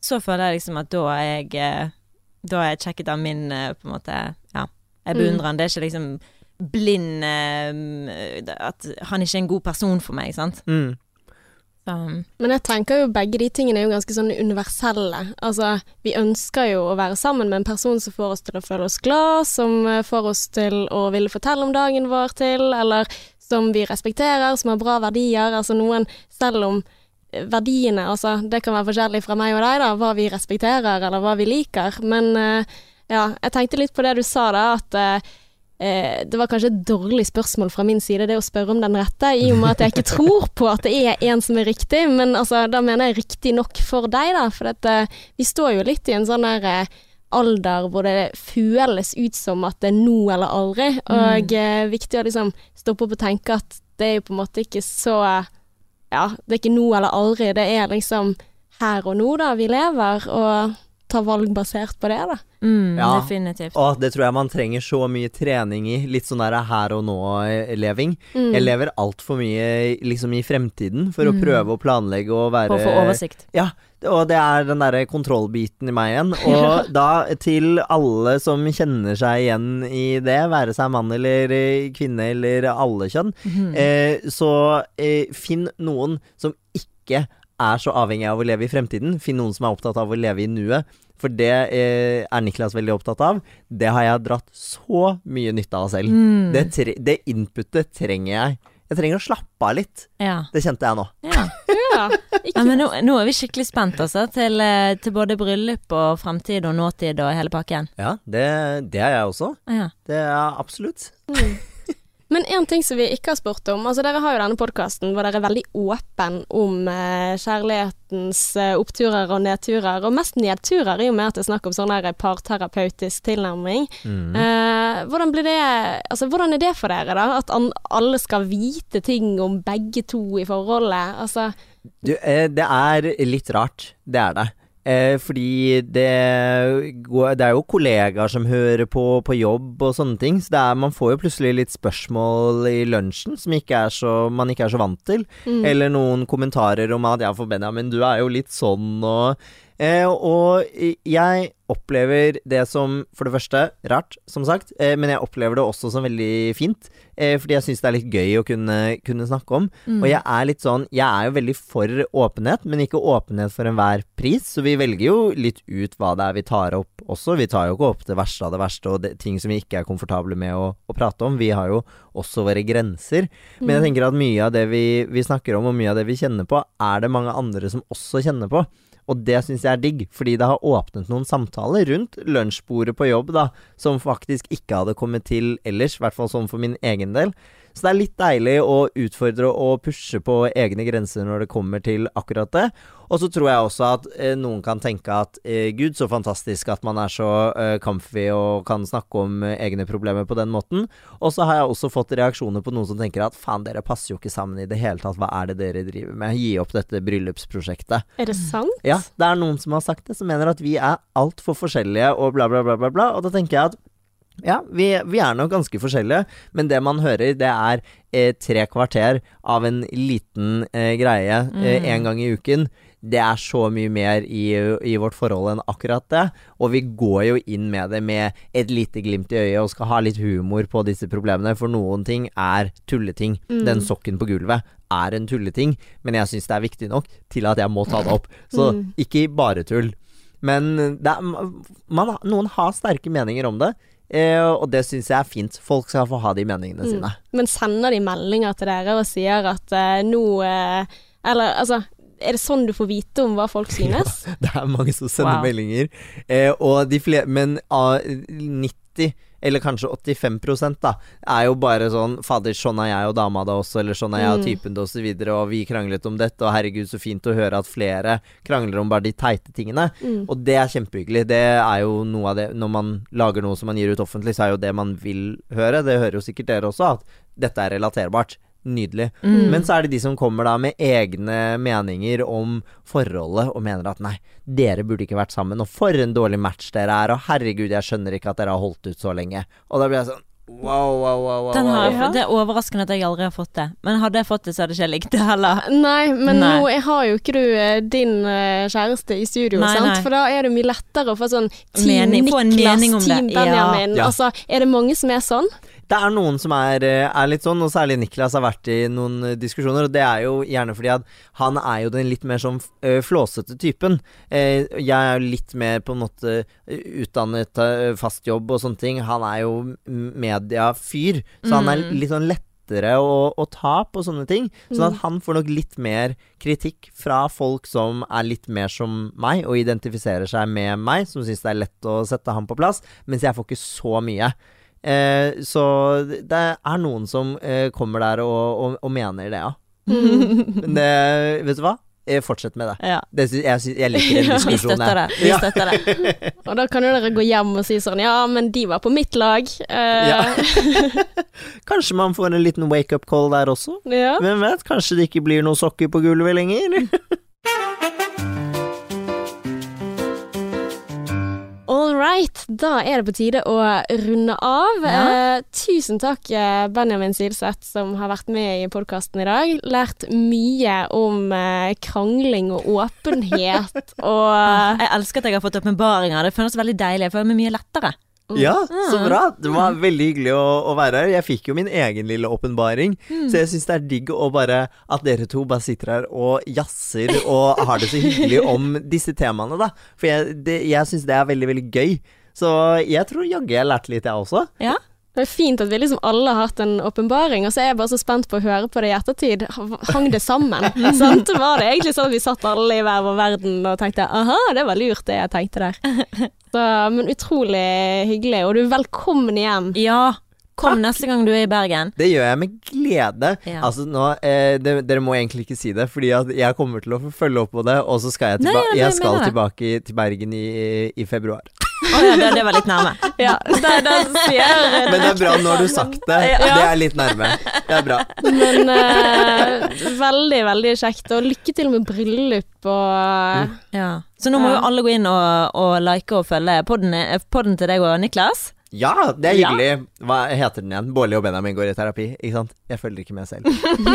så føler jeg liksom at da er jeg eh, Da har jeg sjekket av min eh, på en måte Ja, jeg Mm. beundrer han. Det er ikke liksom blind At han ikke er en god person for meg, sant. Mm. Så, Men jeg tenker jo begge de tingene er jo ganske sånn universelle. Altså, vi ønsker jo å være sammen med en person som får oss til å føle oss glad, som eh, får oss til å ville fortelle om dagen vår til, eller som vi respekterer, som har bra verdier. Altså noen, selv om eh, verdiene, altså det kan være forskjellig fra meg og deg, da, hva vi respekterer eller hva vi liker. Men eh, ja, jeg tenkte litt på det du sa da, at eh, det var kanskje et dårlig spørsmål fra min side, det å spørre om den rette, i og med at jeg ikke tror på at det er en som er riktig, men altså, da mener jeg riktig nok for deg, da. For at, eh, vi står jo litt i en sånn der eh, alder hvor det føles ut som at det er nå eller aldri, og mm. viktig å liksom stoppe opp og tenke at det er jo på en måte ikke så Ja, det er ikke nå eller aldri, det er liksom her og nå, da, vi lever, og ta valg basert på det, da. mm, Ja. definitivt. Og det tror jeg man trenger så mye trening i. Litt sånn der her og nå-leving. Mm. Jeg lever altfor mye liksom i fremtiden for å Mm. prøve å planlegge og være For å få oversikt. Ja, og det er den derre kontrollbiten i meg igjen. Og da til alle som kjenner seg igjen i det, være seg mann eller eh, kvinne eller alle kjønn, Mhm. eh, så eh, finn noen som ikke er så avhengig av å leve i fremtiden. Finn noen som er opptatt av å leve i nuet. For det eh, er Niklas veldig opptatt av. Det har jeg dratt så mye nytte av selv. Mm. Det, tre det inputet trenger jeg. Jeg trenger å slappe av litt. Ja. Det kjente jeg nå. ja. Ja, Ja, men nå, nå er vi skikkelig spent altså, til, eh, til både bryllup og fremtid og nåtid og hele pakken. Ja, det, det er jeg også. Ja. Det er absolutt. Mm. Men en ting som vi ikke har spurt om, altså dere har jo denne podkasten hvor dere er veldig åpen om eh, kjærlighetens eh, oppturer og nedturer, og mest nedturer i og med at det er snakk om sånn parterapeutisk tilnærming. Mm. Eh, hvordan blir det, altså hvordan er det for dere da, at alle skal vite ting om begge to i forholdet? Altså, Du, eh, det er litt rart. Det er det. Eh, fordi det, det er jo kollegaer som hører på på jobb og sånne ting. Så er, man får jo plutselig litt spørsmål i lunsjen som ikke er så, man ikke er så vant til. mm. Eller noen kommentarer om at ja, for Benjamin, du er jo litt sånn og Eh, og jeg opplever det som, for det første, rart, som sagt, eh, men jeg opplever det også som veldig fint. Eh, fordi jeg syns det er litt gøy å kunne, kunne snakke om. Mm. Og jeg er litt sånn Jeg er jo veldig for åpenhet, men ikke åpenhet for enhver pris. Så vi velger jo litt ut hva det er vi tar opp også. Vi tar jo ikke opp det verste av det verste, og det, ting som vi ikke er komfortable med å, å prate om. Vi har jo også våre grenser. Men jeg tenker at mye av det vi, vi snakker om, og mye av det vi kjenner på, er det mange andre som også kjenner på. Og det syns jeg er digg, fordi det har åpnet noen samtaler rundt lunsjbordet på jobb, da, som faktisk ikke hadde kommet til ellers, i hvert fall sånn for min egen del. Så det er litt deilig å utfordre og pushe på egne grenser når det kommer til akkurat det. Og så tror jeg også at eh, noen kan tenke at eh, gud, så fantastisk at man er så eh, comfy og kan snakke om eh, egne problemer på den måten. Og så har jeg også fått reaksjoner på noen som tenker at faen, dere passer jo ikke sammen i det hele tatt. Hva er det dere driver med? Gi opp dette bryllupsprosjektet. Er det sant? Ja, det er noen som har sagt det, som mener at vi er altfor forskjellige og bla, bla, bla, bla, bla. Og da tenker jeg at ja, vi, vi er nok ganske forskjellige, men det man hører, det er eh, tre kvarter av en liten eh, greie eh, Mm. en gang i uken. Det er så mye mer i, i vårt forhold enn akkurat det. Og vi går jo inn med det med et lite glimt i øyet og skal ha litt humor på disse problemene, for noen ting er tulleting. Mm. Den sokken på gulvet er en tulleting, men jeg syns det er viktig nok til at jeg må ta det opp. Så Mm. ikke bare tull. Men det er, man, noen har sterke meninger om det, eh, og det syns jeg er fint. Folk skal få ha de meningene Mm. sine. Men sender de meldinger til dere og sier at eh, nå eh, Eller altså, er det sånn du får vite om hva folk synes? Det er mange som sender Wow. meldinger, eh, og de flere Men av 90 eller kanskje 85 da, er jo bare sånn Fader, sånn er jeg og dama da også, eller sånn er jeg og typen typen osv., og og vi kranglet om dette, og herregud, så fint å høre at flere krangler om bare de teite tingene. Mm. Og det er kjempehyggelig. Det er jo noe av det Når man lager noe som man gir ut offentlig, så er jo det man vil høre. Det hører jo sikkert dere også, at dette er relaterbart. Nydelig. Mm. Men så er det de som kommer da med egne meninger om forholdet, og mener at nei, dere burde ikke vært sammen, og for en dårlig match dere er, og herregud, jeg skjønner ikke at dere har holdt ut så lenge. Og da blir jeg sånn wow, wow, wow, wow. Den har wow. Fått, det er overraskende at jeg aldri har fått det. Men hadde jeg fått det, så hadde jeg ikke likt det heller. Nei, men Nei. nå jeg har jo ikke du eh, din eh, kjæreste i studio, Nei, sant? nei. For da er det mye lettere å få sånn Team Mening- en Niklas, mening. Team Benjamin. Ja. Altså, er det mange som er sånn? Det er noen som er, eh, er litt sånn, og særlig Niklas har vært i noen eh, diskusjoner. Og det er jo gjerne fordi at han er jo den litt mer sånn eh, flåsete typen. Jeg er jo litt mer på en måte utdannet, fast jobb og sånne ting. Han er jo mediafyr, så han er Mm. litt sånn lettere å, og ta på sånne ting. Sånn at Mm. han får nok litt mer kritikk fra folk som er litt mer som meg, og identifiserer seg med meg, som syns det er lett å sette ham på plass, mens jeg får ikke så mye. Eh, så det er noen som eh, kommer der og, og, og mener det, ja. Men det, vet du hva? Fortsett med det. Ja. det jeg, jeg liker den Vi diskusjonen. støtter det. Vi støtter det. Og da kan jo dere gå hjem og si sånn Ja, men de var på mitt lag. Eh, Ja. Kanskje man får en liten wake-up call der også. ja. Hvem vet? Kanskje det ikke blir noen sokker på gulvet lenger? All right, da er det på tide å runde av. Ja. Eh, tusen takk, eh, Benjamin Silseth, som har vært med i podkasten i dag. Lært mye om eh, krangling og åpenhet og Jeg elsker at jeg har fått åpenbaringer. Det føles veldig deilig. Jeg føler meg mye lettere. Ja, så bra. Det var veldig hyggelig å, å være her. Jeg fikk jo min egen lille åpenbaring, så jeg syns det er digg å bare At dere to bare sitter her og jazzer og har det så hyggelig om disse temaene, da. For jeg, det- jeg syns det er veldig, veldig gøy. Så jeg tror jaggu jeg lærte litt, jeg også. Ja. Det er fint at vi liksom alle har hatt en åpenbaring, og så er jeg bare så spent på å høre på det i ettertid. Hang det sammen? sant? Var det egentlig sånn at vi satt alle i hver vår verden og tenkte aha, det var lurt det jeg tenkte der. Så, men utrolig hyggelig, og du er velkommen igjen. Ja. Kom neste gang du er i Bergen. Det gjør jeg med glede. Ja. Altså nå, eh, det, Dere må egentlig ikke si det, fordi at jeg kommer til å følge opp på det, og så skal jeg, Nei, tilba ja, det jeg skal tilbake i- til Bergen i, i februar. Å ja, det, det var litt nærme. Ja, det, det Men det er bra når du sagt det. Ja. Det er litt nærme. Det er bra. Men uh, veldig, veldig kjekt, og lykke til med bryllup og Ja. Så nå må jo alle gå inn og, og like og følge podden, podden til deg og Niklas. Ja, det er Ja. hyggelig. Hva heter den igjen? Bårli og Benjamin går i terapi, ikke sant? Jeg følger ikke med selv.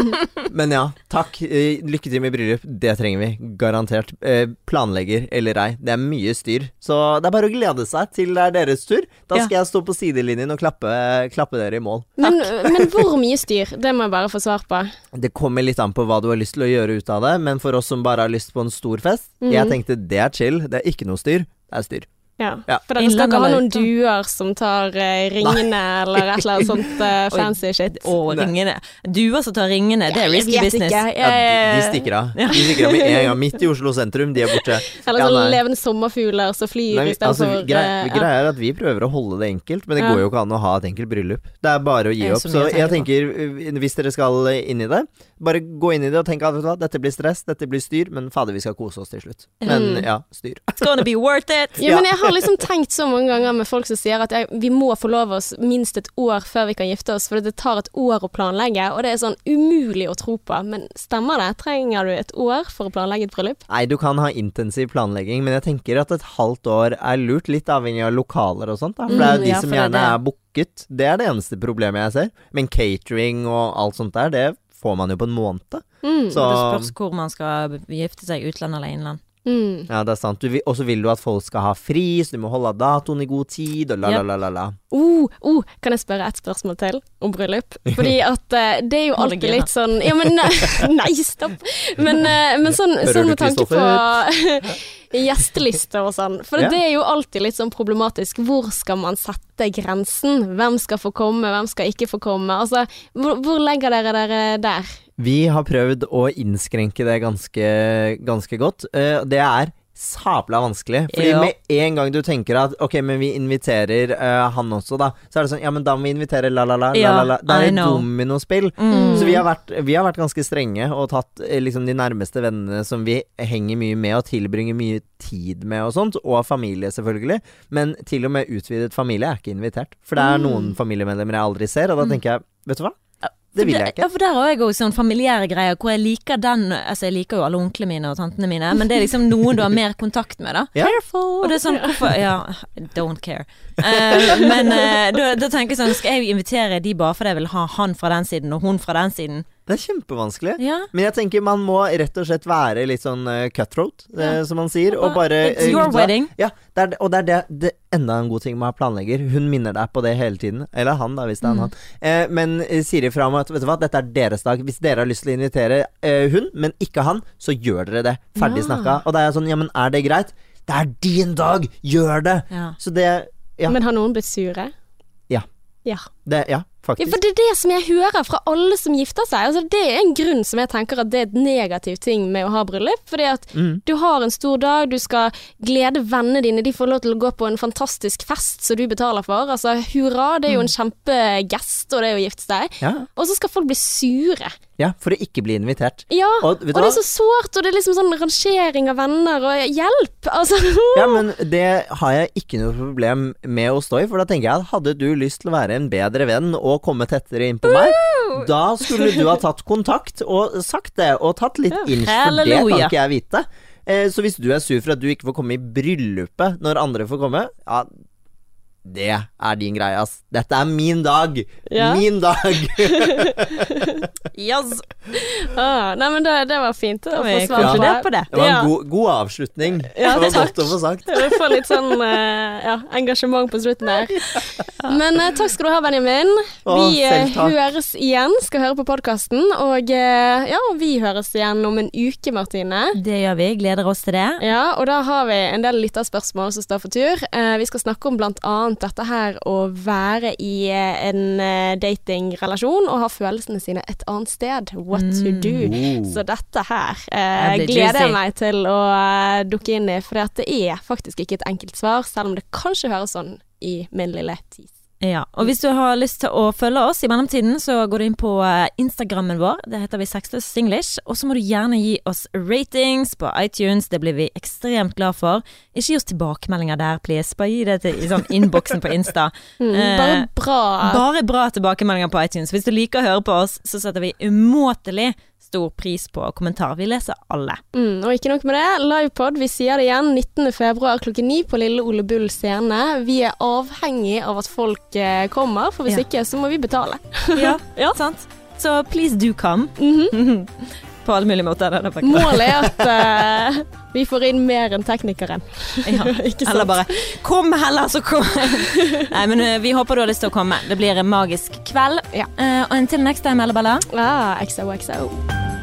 Men ja, takk. Eh, Lykke til med bryllup. Det trenger vi. Garantert. Eh, Planlegger eller ei. Det er mye styr. Så det er bare å glede seg til det er deres tur. Da Ja. skal jeg stå på sidelinjen og klappe, klappe dere i mål. Men, men hvor mye styr? Det må jeg bare få svar på. Det kommer litt an på hva du har lyst til å gjøre ut av det, men for oss som bare har lyst på en stor fest, mm. jeg tenkte det er chill. Det er ikke noe styr. Det er styr. Ja. Ja. For dere skal ikke ha noen duer som tar eh, ringene eller et eller annet sånt eh, fancy shit? Og ringene. Duer som tar ringene, det er risky jeg vet business. ikke. Ja, de, de stikker av. De stikker av med en gang. Midt i Oslo sentrum, de er borte. eller Ja, sånn levende sommerfugler som flyr istedenfor altså, for, grei, eh, greia er at vi prøver å holde det enkelt, men det Ja. går jo ikke an å ha et enkelt bryllup. Det er bare å gi opp. så Så jeg tenker, uh, hvis dere skal inn i det, bare gå inn i det og tenk at vet du hva, dette blir stress, dette blir styr, men fader, vi skal kose oss til slutt. Men Mm. ja, styr. It's gonna be worth it. Ja, Ja. men jeg har liksom tenkt så mange ganger med folk som sier at jeg, vi må forlove oss minst et år før vi kan gifte oss, for det tar et år å planlegge, og det er sånn umulig å tro på. Men stemmer det? Trenger du et år for å planlegge et bryllup? Nei, du kan ha intensiv planlegging, men jeg tenker at et halvt år er lurt, litt avhengig av lokaler og sånt. Da. For det er jo Mm, de ja, som gjerne det er er booket. Det er det eneste problemet jeg ser. Men catering og alt sånt der, det får man jo på en måned. Mm. Så Det spørs hvor man skal gifte seg, utland eller innland. Mm. ja, det er sant. Og så vil du at folk skal ha fri, så du må holde datoen i god tid, og la-la-la-la. Ja. Oh, oh, kan jeg spørre et spørsmål til om bryllup? Fordi at uh, det er jo alltid litt sånn Ja, men Nei, stopp! Men, eh, men sånn, sånn med tanke på Kristoffer? gjestelister og sånn. For Ja. det er jo alltid litt sånn problematisk. Hvor skal man sette grensen? Hvem skal få komme, hvem skal ikke få komme? Altså, hvor, hvor legger dere dere der? Vi har prøvd å innskrenke det ganske, ganske godt. Eh, det er sabla vanskelig. Fordi Ja. med en gang du tenker at ok, men vi inviterer uh, han også, da, så er det sånn ja, men da må vi invitere la-la-la. Ja, la-la-la. Det er I et dominospill. Mm. Så vi har, vært, vi har vært ganske strenge og tatt eh, liksom de nærmeste vennene som vi henger mye med og tilbringer mye tid med og sånt, og familie selvfølgelig. Men til og med utvidet familie er ikke invitert. For det er noen familiemedlemmer jeg aldri ser, og da tenker jeg, vet du hva? Det vil jeg ikke. Ja, for der har jeg òg sånn familiære greier hvor jeg liker den Altså, jeg liker jo alle onklene mine og tantene mine, men det er liksom noen du har mer kontakt med, da. Ja. Og det er sånn, hvorfor Ja, don't care. Uh, men uh, da, da tenker jeg sånn, skal jeg invitere de bare fordi jeg vil ha han fra den siden og hun fra den siden? Det er kjempevanskelig. Ja. Men jeg tenker man må rett og slett være litt sånn uh, cutthroat, eh, som man sier, og bare It's eh, your uh, wedding. Ja, det er, og det er det, det enda en god ting med å ha planlegger. Hun minner deg på det hele tiden. Eller han, da, hvis det er Mm. han. Eh, men sier ifra om at vet du hva, dette er deres dag. Hvis dere har lyst til å invitere eh, hun, men ikke han, så gjør dere det. Ferdig Ja. snakka. Og da er jeg sånn, ja, men er det greit? Det er din dag! Gjør det! Ja. Så det Ja. Men har noen blitt sure? Ja. Ja. det, ja Ja, for det er det som jeg hører fra alle som gifter seg. Altså, det er en grunn som jeg tenker at det er et negativ ting med å ha bryllup. Fordi at Mm. du har en stor dag, du skal glede vennene dine, de får lov til å gå på en fantastisk fest som du betaler for. Altså hurra, det er jo en kjempegest, og det er å gifte seg. Ja, Og så skal folk bli sure. Ja, for å ikke bli invitert. Ja, Og og, det er så sårt, og det er liksom sånn rangering av venner og hjelp. Altså, Ja, men det har jeg ikke noe problem med å stå i, for da tenker jeg at hadde du lyst til å være en bedre venn og komme tettere inn på meg, da skulle du ha tatt kontakt og sagt det, og tatt litt inch, for det kan ikke jeg vite. Eh, så hvis du er sur for at du ikke får komme i bryllupet når andre får komme, ja det er din greie, ass. Dette er min dag! Ja. Min dag! Yes. ah, nei, men det, det var fint å få svar på det. Det var en god, god avslutning. Ja, det var takk. godt å få sagt. Jeg får litt sånn eh, ja, engasjement på slutten der. Men eh, takk skal du ha, Benjamin. Vi eh, høres igjen, skal høre på podkasten. Og ja, vi høres igjen om en uke, Martine. Det gjør vi. Gleder oss til det. Ja, og da har vi en del lytterspørsmål som står for tur. Eh, vi skal snakke om blant annet dette her å være i eh, en eh, datingrelasjon og ha følelsene sine et annet sted. What to do. Oh. Så dette her eh, gleder jeg meg til å eh, dukke inn i, for det er faktisk ikke et enkelt svar, selv om det kanskje høres sånn i min lille tis. Ja, og hvis du har lyst til å følge oss i mellomtiden, så går du inn på eh, Instagrammen vår. Det heter vi Sexless Singlish. Og så må du gjerne gi oss ratings på iTunes. Det blir vi ekstremt glad for. Ikke gi oss tilbakemeldinger der, please. Bare gi det til, i sånn innboksen på Insta. Mm, Eh, bare bra. Bare bra tilbakemeldinger på iTunes. Hvis du liker å høre på oss, så setter vi umåtelig stor pris på kommentar. Vi leser alle. Mm, og ikke nok med det, livepod, vi sier det igjen, 19. februar klokken 9 på Lille Ole Bull scene. Vi er avhengig av at folk eh, kommer, for hvis Ja. ikke så må vi betale. Ja, Ja. sant? Så please do come. Mhm. På alle mulige måter. Er Målet er at uh, vi får inn mer enn teknikeren. Ja. Eller bare 'kom heller, så kom'. Nei, men uh, vi håper du har lyst til å komme. Det blir en magisk kveld. Ja. Uh, og inntil next time, Ella Bella. Ah, XOXO.